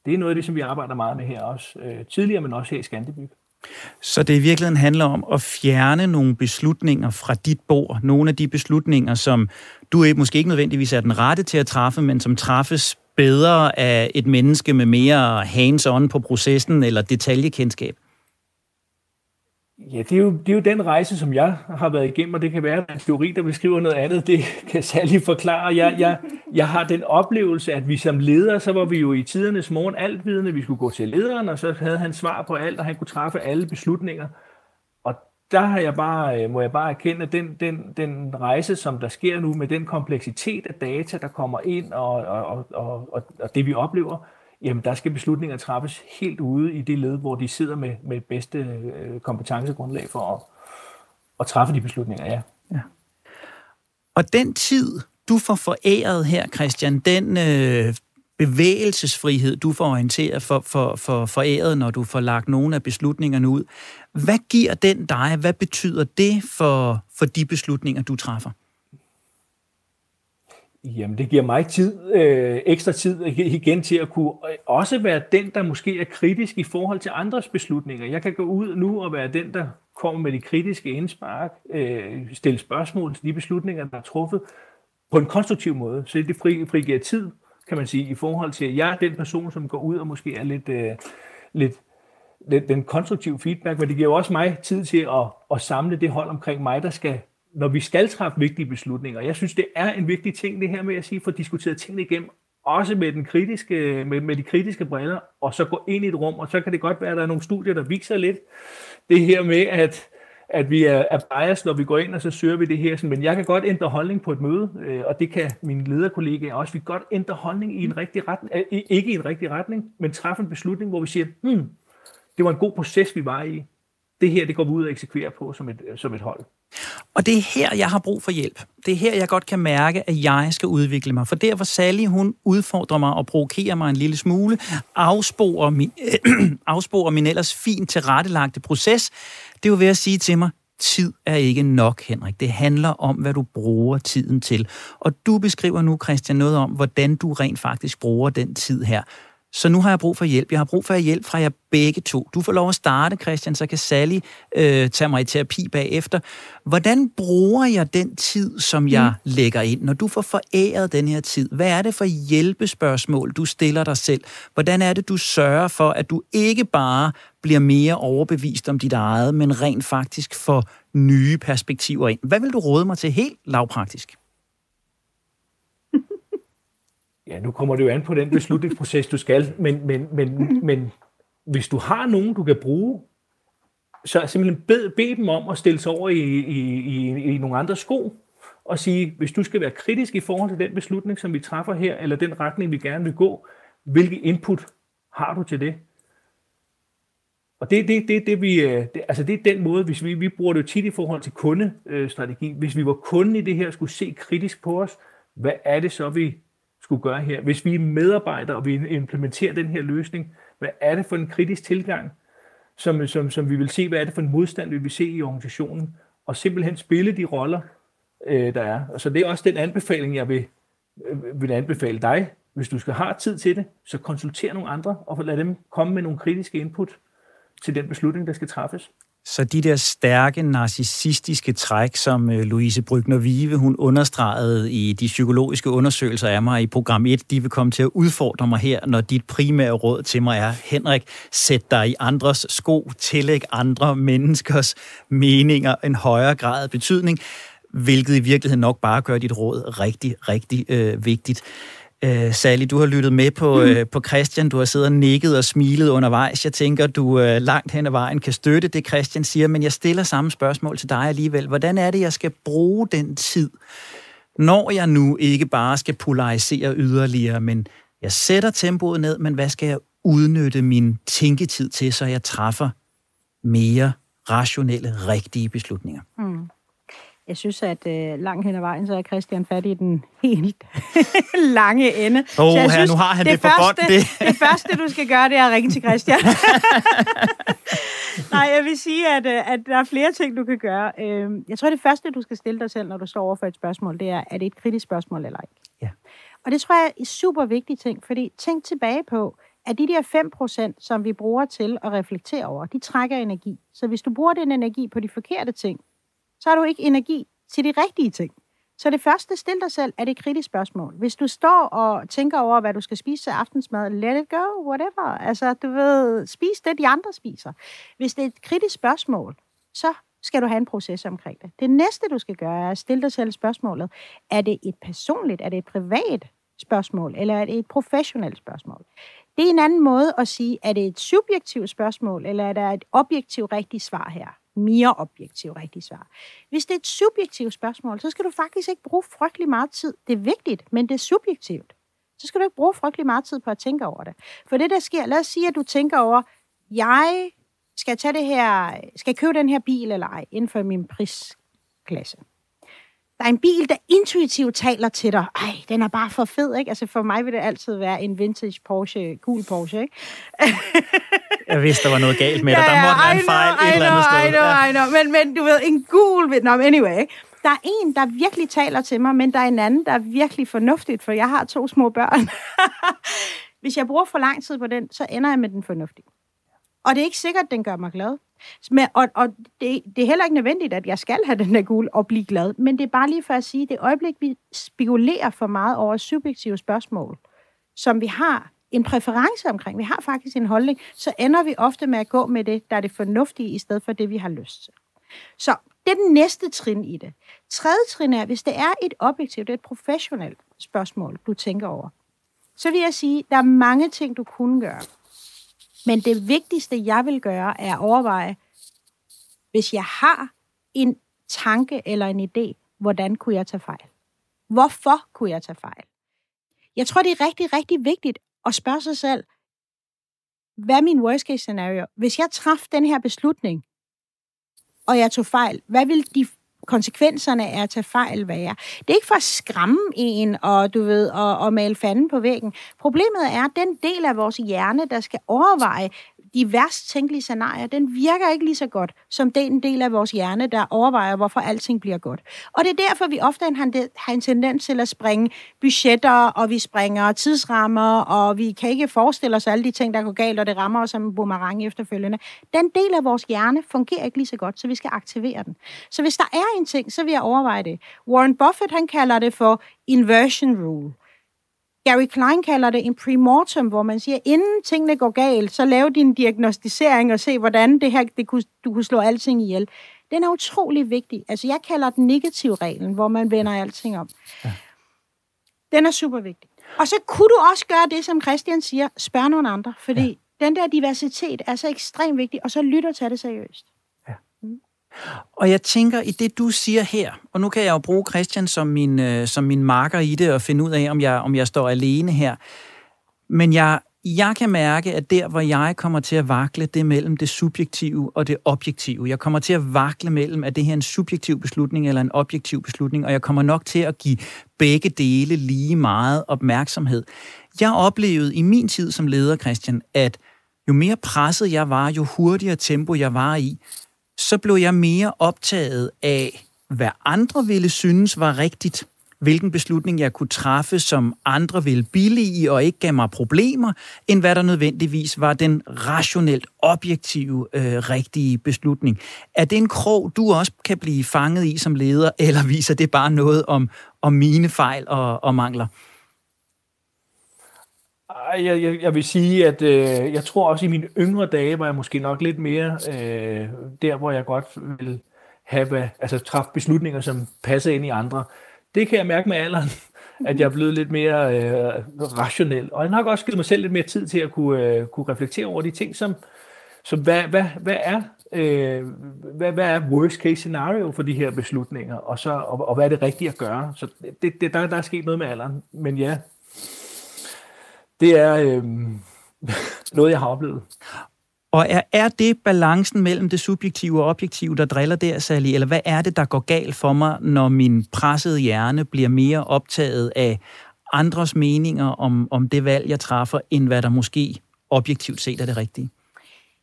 det er noget af det, som vi arbejder meget med her også, øh, tidligere, men også her i Skandibyg. Så det i virkeligheden handler om at fjerne nogle beslutninger fra dit bord. Nogle af de beslutninger, som du måske ikke nødvendigvis er den rette til at træffe, men som træffes bedre af et menneske med mere hands-on på processen eller detaljekendskab. Ja, det er, jo, det er jo den rejse, som jeg har været igennem, og det kan være, at en teori, der beskriver noget andet, det kan særlig forklare. Jeg, jeg, jeg har den oplevelse, at vi som ledere, så var vi jo i tidernes morgen altvidende, vi skulle gå til lederen, og så havde han svar på alt, og han kunne træffe alle beslutninger. Og der har jeg bare, øh, må jeg bare erkende, at den, den, den rejse, som der sker nu, med den kompleksitet af data, der kommer ind, og, og, og, og, og det vi oplever, jamen der skal beslutninger træffes helt ude i det led, hvor de sidder med, med bedste øh, kompetencegrundlag for at, at træffe de beslutninger, ja. ja. Og den tid, du får foræret her, Christian, den øh, bevægelsesfrihed, du får orienteret for, for, for foræret, når du får lagt nogle af beslutningerne ud, hvad giver den dig? Hvad betyder det for, for de beslutninger, du træffer? Jamen, det giver mig tid, øh, ekstra tid igen til at kunne øh, også være den, der måske er kritisk i forhold til andres beslutninger. Jeg kan gå ud nu og være den, der kommer med de kritiske indspark, øh, stille spørgsmål til de beslutninger, der er truffet på en konstruktiv måde. Så det frigiver tid, kan man sige, i forhold til, at jeg er den person, som går ud og måske er lidt, øh, lidt den, den konstruktive feedback, men det giver også mig tid til at, at samle det hold omkring mig, der skal når vi skal træffe vigtige beslutninger. Jeg synes, det er en vigtig ting, det her med at sige, få diskuteret tingene igennem, også med, den kritiske, med, med de kritiske briller, og så gå ind i et rum, og så kan det godt være, at der er nogle studier, der viser lidt det her med, at, at vi er, er biased, når vi går ind, og så søger vi det her. Men jeg kan godt ændre holdning på et møde, øh, og det kan mine lederkollegaer også. Vi kan godt ændre holdning i en rigtig retning, øh, ikke i en rigtig retning, men træffe en beslutning, hvor vi siger, hmm, det var en god proces, vi var i. Det her, det går vi ud og eksekverer på som et, som et hold. Og det er her, jeg har brug for hjælp. Det er her, jeg godt kan mærke, at jeg skal udvikle mig. For der, hvor Sally, hun udfordrer mig og provokerer mig en lille smule, afsporer min, øh, afsporer min ellers fint tilrettelagte proces, det er jo ved at sige til mig, tid er ikke nok, Henrik. Det handler om, hvad du bruger tiden til. Og du beskriver nu, Christian, noget om, hvordan du rent faktisk bruger den tid her. Så nu har jeg brug for hjælp. Jeg har brug for hjælp fra jer begge to. Du får lov at starte, Christian, så kan Sally øh, tage mig i terapi bagefter. Hvordan bruger jeg den tid, som jeg mm. lægger ind? Når du får foræret den her tid, hvad er det for hjælpespørgsmål, du stiller dig selv? Hvordan er det, du sørger for, at du ikke bare bliver mere overbevist om dit eget, men rent faktisk får nye perspektiver ind? Hvad vil du råde mig til helt lavpraktisk? Ja, nu kommer det jo an på den beslutningsproces, du skal, men, men, men, men hvis du har nogen, du kan bruge, så simpelthen bed, bed dem om at stille sig over i, i, i, i nogle andre sko, og sige, hvis du skal være kritisk i forhold til den beslutning, som vi træffer her, eller den retning, vi gerne vil gå, hvilke input har du til det? Og det, det, det, det, vi, øh, det, altså det er den måde, hvis vi, vi bruger det jo tit i forhold til kundestrategi. Øh, hvis vi var kunden i det her, skulle se kritisk på os, hvad er det så, vi skulle gøre her. Hvis vi er medarbejdere, og vi implementerer den her løsning, hvad er det for en kritisk tilgang, som, som, som vi vil se, hvad er det for en modstand, vi vil se i organisationen, og simpelthen spille de roller, øh, der er. Og så det er også den anbefaling, jeg vil, øh, vil anbefale dig. Hvis du skal have tid til det, så konsulter nogle andre, og lad dem komme med nogle kritiske input til den beslutning, der skal træffes. Så de der stærke narcissistiske træk, som øh, Louise Brygner Vive, hun understregede i de psykologiske undersøgelser af mig i program 1, de vil komme til at udfordre mig her, når dit primære råd til mig er, Henrik, sæt dig i andres sko, tillæg andre menneskers meninger en højere grad af betydning, hvilket i virkeligheden nok bare gør dit råd rigtig, rigtig øh, vigtigt. Øh, Sally, du har lyttet med på, mm. øh, på Christian. Du har siddet og nikket og smilet undervejs. Jeg tænker, du øh, langt hen ad vejen kan støtte det, Christian siger, men jeg stiller samme spørgsmål til dig alligevel. Hvordan er det, jeg skal bruge den tid, når jeg nu ikke bare skal polarisere yderligere, men jeg sætter tempoet ned, men hvad skal jeg udnytte min tænketid til, så jeg træffer mere rationelle, rigtige beslutninger? Mm. Jeg synes, at øh, langt hen ad vejen, så er Christian fat i den helt lange ende. Åh, oh, her, synes, nu har han det, det på bånd. Det. det første, du skal gøre, det er at ringe til Christian. Nej, jeg vil sige, at, øh, at der er flere ting, du kan gøre. Øhm, jeg tror, det første, du skal stille dig selv, når du står over for et spørgsmål, det er, er det et kritisk spørgsmål eller ikke? Ja. Og det tror jeg er en super vigtig ting, fordi tænk tilbage på, at de der 5%, som vi bruger til at reflektere over, de trækker energi. Så hvis du bruger den energi på de forkerte ting, så har du ikke energi til de rigtige ting. Så det første, stil dig selv, er det et kritisk spørgsmål. Hvis du står og tænker over, hvad du skal spise til aftensmad, let it go, whatever. Altså, du ved, spis det, de andre spiser. Hvis det er et kritisk spørgsmål, så skal du have en proces omkring det. Det næste, du skal gøre, er at stille dig selv spørgsmålet. Er det et personligt, er det et privat spørgsmål, eller er det et professionelt spørgsmål? Det er en anden måde at sige, er det et subjektivt spørgsmål, eller er der et objektivt rigtigt svar her? Mere objektivt rigtige svar. Hvis det er et subjektivt spørgsmål, så skal du faktisk ikke bruge frygtelig meget tid. Det er vigtigt, men det er subjektivt. Så skal du ikke bruge frygtelig meget tid på at tænke over det. For det, der sker, lad os sige, at du tænker over, jeg skal tage det her, skal jeg købe den her bil eller ej, inden for min prisklasse der er en bil, der intuitivt taler til dig. Ej, den er bare for fed, ikke? Altså for mig vil det altid være en vintage Porsche, cool Porsche, ikke? jeg vidste, der var noget galt med dig. Ja, der måtte være en fejl know, et eller andet sted. I know, ja. I know. Men, men du ved, en gul... Nå, anyway, ikke? Der er en, der virkelig taler til mig, men der er en anden, der er virkelig fornuftigt, for jeg har to små børn. Hvis jeg bruger for lang tid på den, så ender jeg med den fornuftige. Og det er ikke sikkert, at den gør mig glad. Men, og og det, det er heller ikke nødvendigt, at jeg skal have den der gul og blive glad. Men det er bare lige for at sige, at det øjeblik, vi spekulerer for meget over subjektive spørgsmål, som vi har en præference omkring, vi har faktisk en holdning, så ender vi ofte med at gå med det, der er det fornuftige, i stedet for det, vi har lyst til. Så det er den næste trin i det. Tredje trin er, hvis det er et objektivt, det er et professionelt spørgsmål, du tænker over, så vil jeg sige, der er mange ting, du kunne gøre. Men det vigtigste, jeg vil gøre, er at overveje, hvis jeg har en tanke eller en idé, hvordan kunne jeg tage fejl? Hvorfor kunne jeg tage fejl? Jeg tror, det er rigtig, rigtig vigtigt og spørge sig selv, hvad er min worst case scenario? Hvis jeg traf den her beslutning, og jeg tog fejl, hvad vil de konsekvenserne af at tage fejl være. Det er ikke for at skræmme en og, du ved, og, og male fanden på væggen. Problemet er, at den del af vores hjerne, der skal overveje, de værst tænkelige scenarier, den virker ikke lige så godt, som den del af vores hjerne, der overvejer, hvorfor alting bliver godt. Og det er derfor, vi ofte har en tendens til at springe budgetter, og vi springer tidsrammer, og vi kan ikke forestille os alle de ting, der går galt, og det rammer os som en boomerang efterfølgende. Den del af vores hjerne fungerer ikke lige så godt, så vi skal aktivere den. Så hvis der er en ting, så vil jeg overveje det. Warren Buffett, han kalder det for inversion rule. Gary Klein kalder det en premortem, hvor man siger, inden tingene går galt, så lav din diagnostisering og se, hvordan det her, det kunne, du kunne slå alting ihjel. Den er utrolig vigtig. Altså, jeg kalder den negativ reglen, hvor man vender alting om. Ja. Den er super vigtig. Og så kunne du også gøre det, som Christian siger, spørg nogle andre, fordi ja. den der diversitet er så ekstremt vigtig, og så lytter til det seriøst. Og jeg tænker, i det du siger her, og nu kan jeg jo bruge Christian som min, øh, som min marker i det, og finde ud af, om jeg, om jeg står alene her. Men jeg, jeg kan mærke, at der, hvor jeg kommer til at vakle, det er mellem det subjektive og det objektive. Jeg kommer til at vakle mellem, at det her er en subjektiv beslutning eller en objektiv beslutning, og jeg kommer nok til at give begge dele lige meget opmærksomhed. Jeg oplevede i min tid som leder, Christian, at jo mere presset jeg var, jo hurtigere tempo jeg var i, så blev jeg mere optaget af, hvad andre ville synes var rigtigt, hvilken beslutning jeg kunne træffe, som andre ville billige og ikke gav mig problemer, end hvad der nødvendigvis var den rationelt objektive øh, rigtige beslutning. Er det en krog, du også kan blive fanget i som leder, eller viser det bare noget om, om mine fejl og, og mangler? Jeg, jeg, jeg vil sige, at øh, jeg tror også i mine yngre dage var jeg måske nok lidt mere øh, der, hvor jeg godt vil have, altså træffe beslutninger, som passer ind i andre. Det kan jeg mærke med alderen, at jeg er blevet lidt mere øh, rationel. Og jeg har nok også givet mig selv lidt mere tid til at kunne, øh, kunne reflektere over de ting, som, som hvad, hvad, hvad er øh, hvad, hvad er worst case scenario for de her beslutninger, og, så, og, og hvad er det rigtige at gøre. Så det, det, der, der er sket noget med alderen. Men ja, det er øh, noget, jeg har oplevet. Og er, er det balancen mellem det subjektive og objektive, der driller der, Sally? Eller hvad er det, der går galt for mig, når min pressede hjerne bliver mere optaget af andres meninger om, om det valg, jeg træffer, end hvad der måske objektivt set er det rigtige?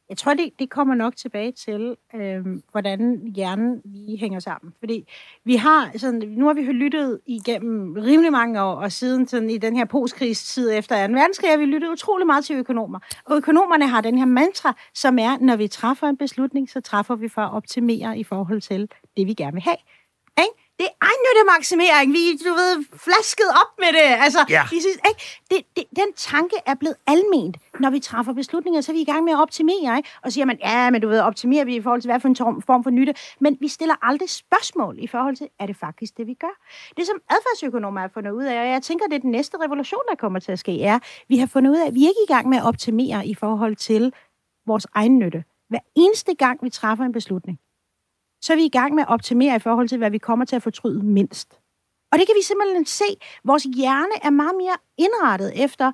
Jeg tror, det, det kommer nok tilbage til, øh, hvordan hjernen lige hænger sammen. Fordi vi har, sådan, nu har vi lyttet igennem rimelig mange år, og siden sådan, i den her postkrigstid efter 2. verdenskrig, har vi lyttet utrolig meget til økonomer. Og økonomerne har den her mantra, som er, når vi træffer en beslutning, så træffer vi for at optimere i forhold til det, vi gerne vil have. Ikke? Det er egennyttemaksimering. Vi du ved, flasket op med det. Altså, ja. de synes, ikke? Det, det, den tanke er blevet alment, når vi træffer beslutninger, så er vi i gang med at optimere. Ikke? Og siger man, ja, men du ved, optimerer vi i forhold til, hvad for en form for nytte. Men vi stiller aldrig spørgsmål i forhold til, er det faktisk det, vi gør? Det, som adfærdsøkonomer har fundet ud af, og jeg tænker, det er den næste revolution, der kommer til at ske, er, vi har fundet ud af, at vi er ikke i gang med at optimere i forhold til vores egen nytte. Hver eneste gang, vi træffer en beslutning, så er vi i gang med at optimere i forhold til, hvad vi kommer til at fortryde mindst. Og det kan vi simpelthen se. Vores hjerne er meget mere indrettet efter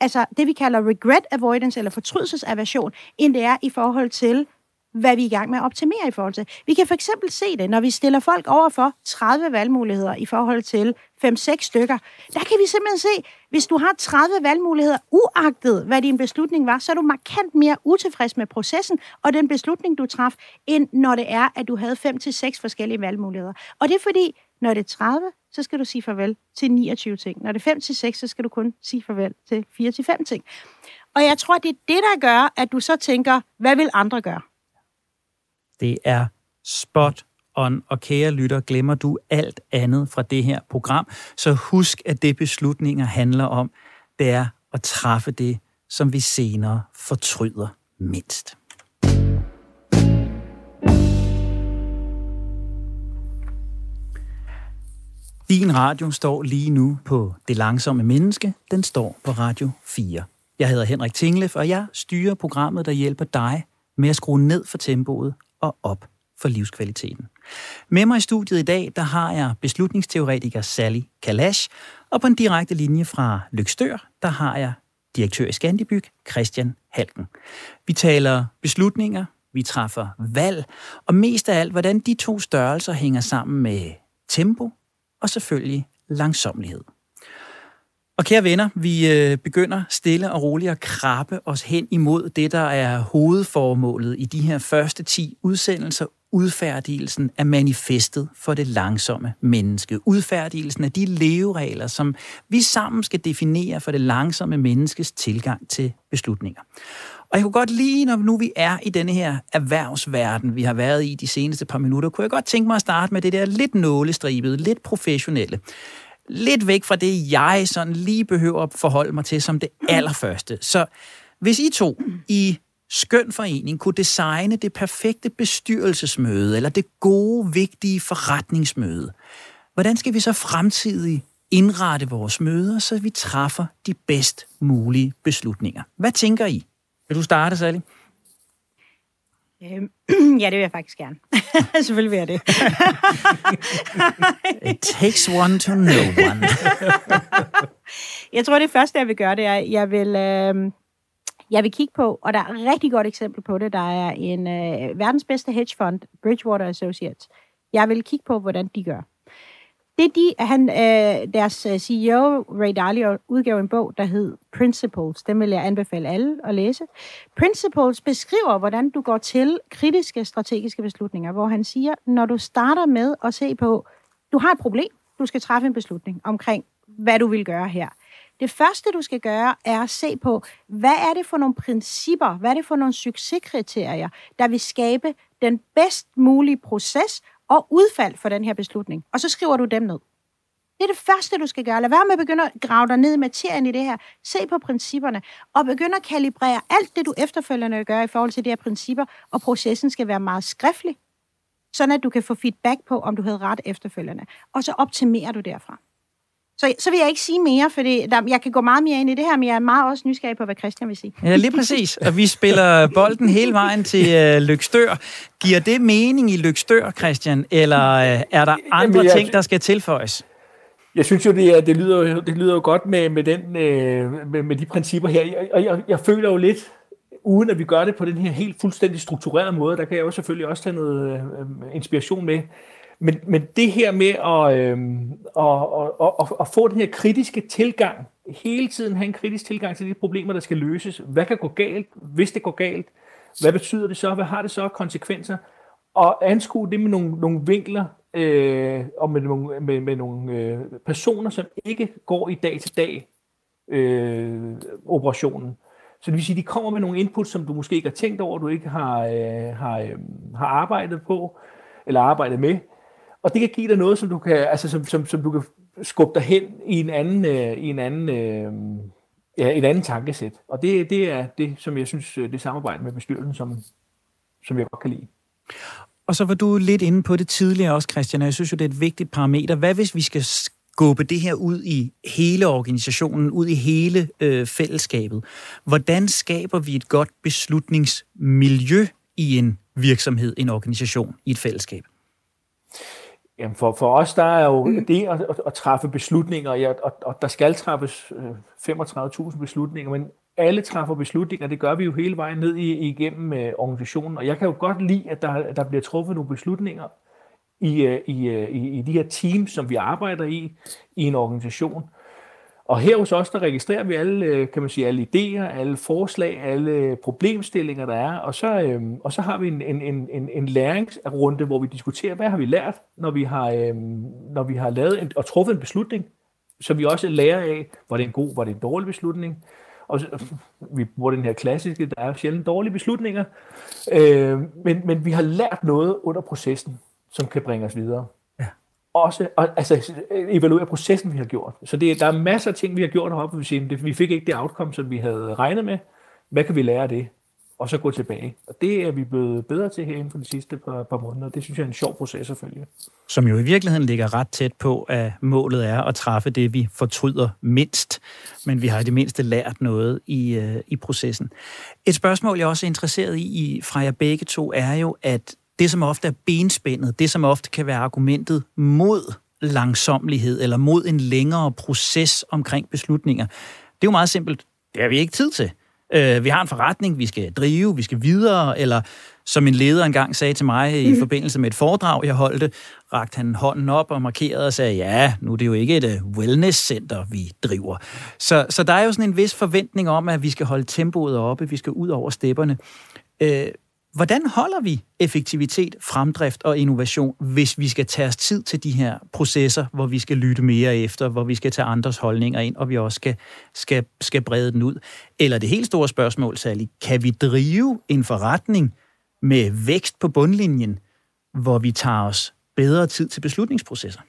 altså det, vi kalder regret avoidance, eller fortrydelsesaversion, end det er i forhold til, hvad vi er i gang med at optimere i forhold til. Vi kan for eksempel se det, når vi stiller folk over for 30 valgmuligheder i forhold til 5-6 stykker. Der kan vi simpelthen se, hvis du har 30 valgmuligheder, uagtet hvad din beslutning var, så er du markant mere utilfreds med processen og den beslutning, du traf, end når det er, at du havde 5-6 forskellige valgmuligheder. Og det er fordi, når det er 30, så skal du sige farvel til 29 ting. Når det er 5-6, så skal du kun sige farvel til 4-5 ting. Og jeg tror, det er det, der gør, at du så tænker, hvad vil andre gøre? Det er spot on, og kære lytter, glemmer du alt andet fra det her program, så husk, at det beslutninger handler om, det er at træffe det, som vi senere fortryder mindst. Din radio står lige nu på Det Langsomme Menneske. Den står på Radio 4. Jeg hedder Henrik Tinglef, og jeg styrer programmet, der hjælper dig med at skrue ned for tempoet og op for livskvaliteten. Med mig i studiet i dag, der har jeg beslutningsteoretiker Sally Kalash, og på en direkte linje fra Lykstør, der har jeg direktør i Scandibyg, Christian Halken. Vi taler beslutninger, vi træffer valg, og mest af alt, hvordan de to størrelser hænger sammen med tempo og selvfølgelig langsomlighed. Og kære venner, vi øh, begynder stille og roligt at krabbe os hen imod det, der er hovedformålet i de her første 10 udsendelser, udfærdigelsen af manifestet for det langsomme menneske. Udfærdigelsen af de leveregler, som vi sammen skal definere for det langsomme menneskes tilgang til beslutninger. Og jeg kunne godt lide, når nu vi er i denne her erhvervsverden, vi har været i de seneste par minutter, kunne jeg godt tænke mig at starte med det der lidt nålestribede, lidt professionelle lidt væk fra det, jeg sådan lige behøver at forholde mig til som det allerførste. Så hvis I to i skøn forening kunne designe det perfekte bestyrelsesmøde, eller det gode, vigtige forretningsmøde, hvordan skal vi så fremtidigt indrette vores møder, så vi træffer de bedst mulige beslutninger? Hvad tænker I? Vil du starte, Sally? Øhm, ja, det vil jeg faktisk gerne. Selvfølgelig vil jeg det. It takes one to know one. jeg tror, det første, jeg vil gøre, det er, jeg vil, øh, jeg vil kigge på, og der er et rigtig godt eksempel på det, der er en øh, verdens bedste hedgefond, Bridgewater Associates. Jeg vil kigge på, hvordan de gør. Det de, han, øh, deres øh, CEO, Ray Dalio, udgav en bog, der hed Principles. Den vil jeg anbefale alle at læse. Principles beskriver, hvordan du går til kritiske strategiske beslutninger, hvor han siger, når du starter med at se på, du har et problem, du skal træffe en beslutning omkring, hvad du vil gøre her. Det første, du skal gøre, er at se på, hvad er det for nogle principper, hvad er det for nogle succeskriterier, der vil skabe den bedst mulige proces og udfald for den her beslutning. Og så skriver du dem ned. Det er det første, du skal gøre. Lad være med at begynde at grave dig ned i materien i det her. Se på principperne, og begynde at kalibrere alt det, du efterfølgende gør i forhold til de her principper, og processen skal være meget skriftlig, sådan at du kan få feedback på, om du havde ret efterfølgende. Og så optimerer du derfra. Så, så vil jeg ikke sige mere, for jeg kan gå meget mere ind i det her, men jeg er meget også nysgerrig på, hvad Christian vil sige. Ja, lige præcis. Og vi spiller bolden hele vejen til uh, Lykstør. Giver det mening i Lykstør, Christian, eller uh, er der andre Jamen, jeg... ting, der skal tilføjes? Jeg synes jo, det, er, det, lyder, det lyder jo godt med, med, den, øh, med, med de principper her. Og jeg, jeg, jeg føler jo lidt, uden at vi gør det på den her helt fuldstændig strukturerede måde, der kan jeg jo selvfølgelig også tage noget øh, inspiration med. Men, men det her med at, øh, at, at, at, at få den her kritiske tilgang, hele tiden have en kritisk tilgang til de problemer, der skal løses. Hvad kan gå galt, hvis det går galt? Hvad betyder det så? Hvad har det så af konsekvenser? Og anskue det med nogle, nogle vinkler, øh, og med nogle, med, med nogle øh, personer, som ikke går i dag-til-dag øh, operationen. Så det vil sige, de kommer med nogle input, som du måske ikke har tænkt over, du ikke har, øh, har, øh, har arbejdet på, eller arbejdet med. Og det kan give dig noget, som du kan, altså, som, som, som du kan skubbe dig hen i en anden, øh, i en anden, øh, ja, en anden tankesæt. Og det, det er det, som jeg synes, øh, det samarbejde med bestyrelsen, som, som jeg godt kan lide. Og så var du lidt inde på det tidligere også, Christian, og jeg synes jo, det er et vigtigt parameter. Hvad hvis vi skal skubbe det her ud i hele organisationen, ud i hele øh, fællesskabet? Hvordan skaber vi et godt beslutningsmiljø i en virksomhed, en organisation, i et fællesskab? Jamen for, for os, der er jo mm. det at, at, at træffe beslutninger, ja, og, og der skal træffes 35.000 øh, beslutninger, men alle træffer beslutninger, det gør vi jo hele vejen ned i, igennem øh, organisationen, og jeg kan jo godt lide, at der, der bliver truffet nogle beslutninger i, øh, i, øh, i, i de her teams, som vi arbejder i, i en organisation. Og her hos os, der registrerer vi alle, øh, kan man sige, alle idéer, alle forslag, alle problemstillinger, der er, og så, øhm, og så har vi en, en, en, en læringsrunde, hvor vi diskuterer, hvad har vi lært, når vi har, øhm, når vi har lavet en, og truffet en beslutning, så vi også lærer af, var det en god, var det en dårlig beslutning, og vi bruger den her klassiske, der er sjældent dårlige beslutninger, øh, men, men vi har lært noget under processen, som kan bringe os videre. Også, og, altså evaluere processen, vi har gjort. Så det, der er masser af ting, vi har gjort heroppe, vi, siger, vi fik ikke det outcome, som vi havde regnet med. Hvad kan vi lære af det? og så gå tilbage. Og det er vi blevet bedre til her inden for de sidste par, par måneder. Det synes jeg er en sjov proces at følge. Som jo i virkeligheden ligger ret tæt på, at målet er at træffe det, vi fortryder mindst. Men vi har i det mindste lært noget i, øh, i processen. Et spørgsmål, jeg også er interesseret i fra jer begge to, er jo, at det, som ofte er benspændet, det, som ofte kan være argumentet mod langsomlighed eller mod en længere proces omkring beslutninger, det er jo meget simpelt. Det har vi ikke tid til. Øh, vi har en forretning, vi skal drive, vi skal videre, eller som en leder engang sagde til mig i mm. forbindelse med et foredrag, jeg holdte, rakte han hånden op og markerede og sagde, ja, nu er det jo ikke et uh, wellness-center, vi driver. Så, så der er jo sådan en vis forventning om, at vi skal holde tempoet oppe, vi skal ud over stepperne. Øh, Hvordan holder vi effektivitet, fremdrift og innovation, hvis vi skal tage os tid til de her processer, hvor vi skal lytte mere efter, hvor vi skal tage andres holdninger ind, og vi også skal, skal, skal brede den ud? Eller det helt store spørgsmål, Sally, kan vi drive en forretning med vækst på bundlinjen, hvor vi tager os bedre tid til beslutningsprocesser?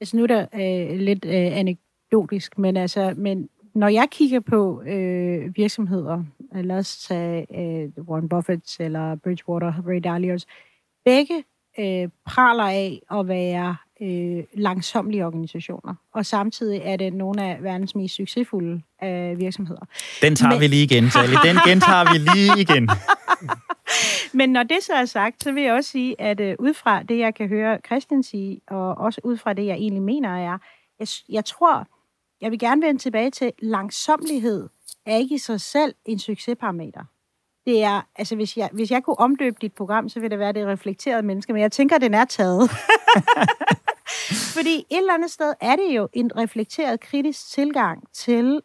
Altså nu er der øh, lidt øh, anekdotisk, men altså, men når jeg kigger på øh, virksomheder, lad os tage øh, Warren Buffett eller Bridgewater, Ray Dalio's, begge øh, praler af at være øh, langsomlige organisationer, og samtidig er det nogle af verdens mest succesfulde øh, virksomheder. Den tager Men... vi lige igen, Sally. Den gentager vi lige igen. Men når det så er sagt, så vil jeg også sige, at øh, ud fra det, jeg kan høre Christian sige, og også ud fra det, jeg egentlig mener er, jeg, jeg tror, jeg vil gerne vende tilbage til, langsomlighed er ikke i sig selv en succesparameter. Det er, altså hvis jeg, hvis jeg kunne omdøbe dit program, så ville det være det reflekterede menneske, men jeg tænker, den er taget. Fordi et eller andet sted er det jo en reflekteret kritisk tilgang til,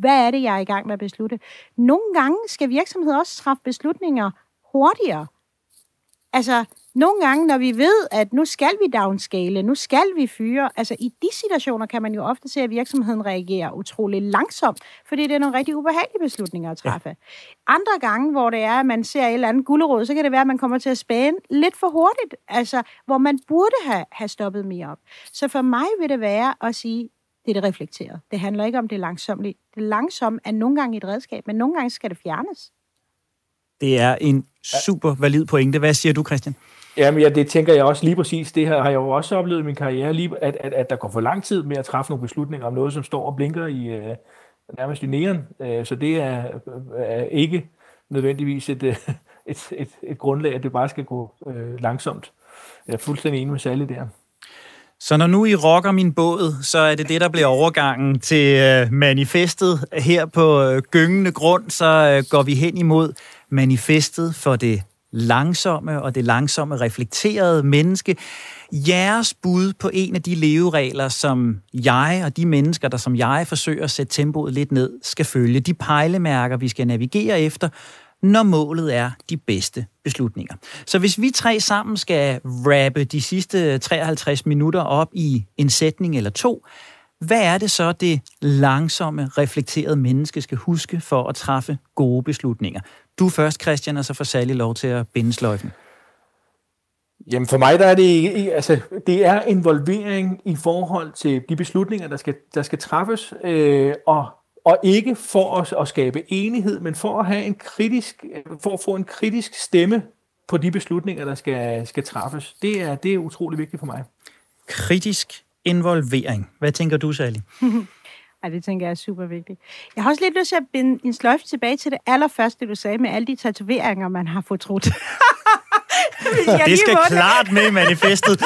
hvad er det, jeg er i gang med at beslutte. Nogle gange skal virksomheder også træffe beslutninger hurtigere. Altså, nogle gange, når vi ved, at nu skal vi downscale, nu skal vi fyre, altså i de situationer kan man jo ofte se, at virksomheden reagerer utrolig langsomt, fordi det er nogle rigtig ubehagelige beslutninger at træffe. Ja. Andre gange, hvor det er, at man ser et eller andet gulderod, så kan det være, at man kommer til at spæne lidt for hurtigt, altså hvor man burde have, have stoppet mere op. Så for mig vil det være at sige, det er det reflekteret. Det handler ikke om det langsomme. Det langsomme er nogle gange et redskab, men nogle gange skal det fjernes. Det er en super valid pointe. Hvad siger du, Christian? Jamen, ja, det tænker jeg også lige præcis. Det her har jeg jo også oplevet i min karriere, lige, at, at, at der går for lang tid med at træffe nogle beslutninger om noget, som står og blinker i uh, nærmest i næren. Uh, så det er, er ikke nødvendigvis et, uh, et, et, et grundlag, at det bare skal gå uh, langsomt. Jeg er fuldstændig enig med Sally der. Så når nu I rocker min båd, så er det det, der bliver overgangen til manifestet. Her på gyngende grund, så går vi hen imod manifestet for det langsomme og det langsomme reflekterede menneske. Jeres bud på en af de leveregler, som jeg og de mennesker, der som jeg forsøger at sætte tempoet lidt ned, skal følge. De pejlemærker, vi skal navigere efter, når målet er de bedste beslutninger. Så hvis vi tre sammen skal rappe de sidste 53 minutter op i en sætning eller to, hvad er det så, det langsomme, reflekterede menneske skal huske for at træffe gode beslutninger? Du først, Christian, og så får Sally lov til at binde sløjfen. Jamen for mig der er det, altså, det er involvering i forhold til de beslutninger, der skal, der skal træffes, øh, og, og ikke for at, at skabe enighed, men for at have en kritisk, for at få en kritisk stemme på de beslutninger, der skal, skal træffes. Det er, det er utrolig vigtigt for mig. Kritisk involvering. Hvad tænker du, Sally? Ja, det tænker jeg er super vigtigt. Jeg har også lidt lyst til at binde en sløjfe tilbage til det allerførste, du sagde, med alle de tatoveringer, man har fortrudt. det skal klart med i manifestet.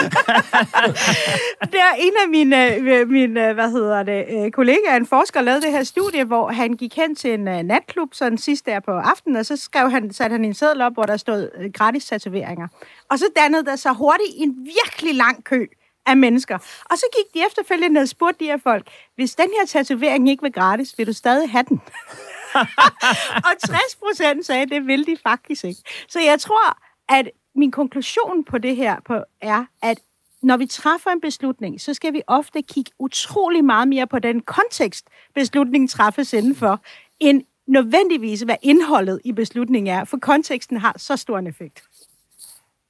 der er en af mine, øh, mine hvad hedder det, øh, kollegaer, en forsker, lavede det her studie, hvor han gik hen til en natklub sådan sidst der på aftenen, og så skrev han, satte han en seddel op, hvor der stod gratis tatoveringer. Og så dannede der sig hurtigt en virkelig lang kø af mennesker. Og så gik de efterfølgende og spurgte de her folk, hvis den her tatovering ikke var gratis, vil du stadig have den? og 60 procent sagde, det ville de faktisk ikke. Så jeg tror, at min konklusion på det her på, er, at når vi træffer en beslutning, så skal vi ofte kigge utrolig meget mere på den kontekst, beslutningen træffes indenfor, end nødvendigvis, hvad indholdet i beslutningen er, for konteksten har så stor en effekt.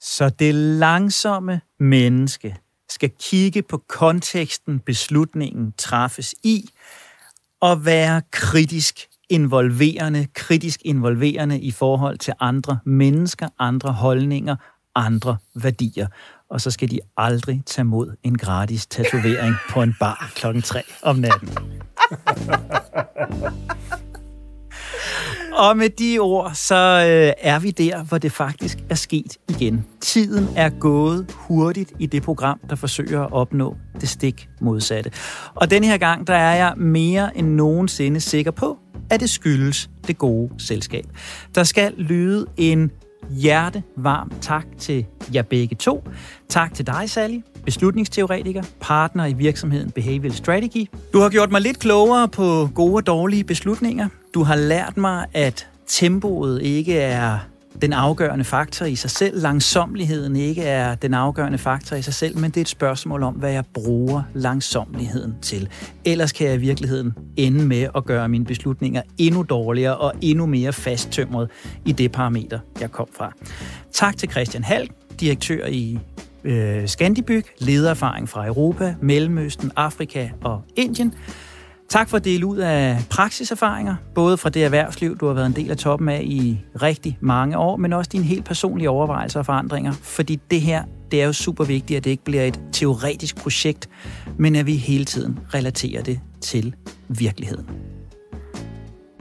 Så det langsomme menneske skal kigge på konteksten, beslutningen træffes i, og være kritisk involverende, kritisk involverende i forhold til andre mennesker, andre holdninger, andre værdier. Og så skal de aldrig tage mod en gratis tatovering på en bar klokken 3 om natten. Og med de ord, så øh, er vi der, hvor det faktisk er sket igen. Tiden er gået hurtigt i det program, der forsøger at opnå det stik modsatte. Og denne her gang, der er jeg mere end nogensinde sikker på, at det skyldes det gode selskab. Der skal lyde en hjertevarm tak til jer begge to. Tak til dig, Sally, beslutningsteoretiker, partner i virksomheden Behavioral Strategy. Du har gjort mig lidt klogere på gode og dårlige beslutninger. Du har lært mig, at tempoet ikke er den afgørende faktor i sig selv. Langsomligheden ikke er den afgørende faktor i sig selv, men det er et spørgsmål om, hvad jeg bruger langsomligheden til. Ellers kan jeg i virkeligheden ende med at gøre mine beslutninger endnu dårligere og endnu mere fasttømret i det parameter, jeg kom fra. Tak til Christian Halk, direktør i øh, Scandibyg, ledererfaring fra Europa, Mellemøsten, Afrika og Indien. Tak for at dele ud af praksiserfaringer, både fra det erhvervsliv, du har været en del af toppen af i rigtig mange år, men også dine helt personlige overvejelser og forandringer. Fordi det her, det er jo super vigtigt, at det ikke bliver et teoretisk projekt, men at vi hele tiden relaterer det til virkeligheden.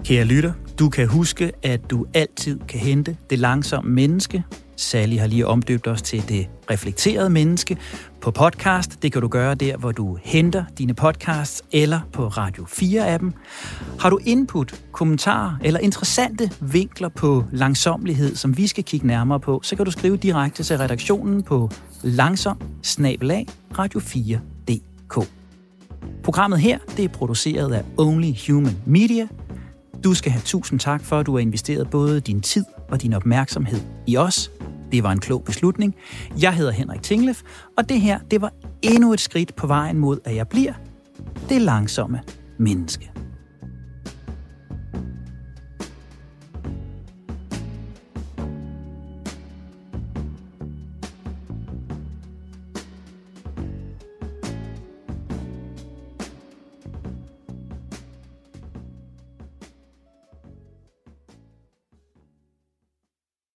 Kære lytter, du kan huske, at du altid kan hente det langsomme menneske. Sally har lige omdøbt os til det reflekterede menneske på podcast. Det kan du gøre der, hvor du henter dine podcasts, eller på Radio 4-appen. Har du input, kommentarer eller interessante vinkler på langsomlighed, som vi skal kigge nærmere på, så kan du skrive direkte til redaktionen på langsom radio 4.dk. Programmet her det er produceret af Only Human Media. Du skal have tusind tak for, at du har investeret både din tid og din opmærksomhed i os. Det var en klog beslutning. Jeg hedder Henrik Tinglef, og det her, det var endnu et skridt på vejen mod, at jeg bliver det langsomme menneske.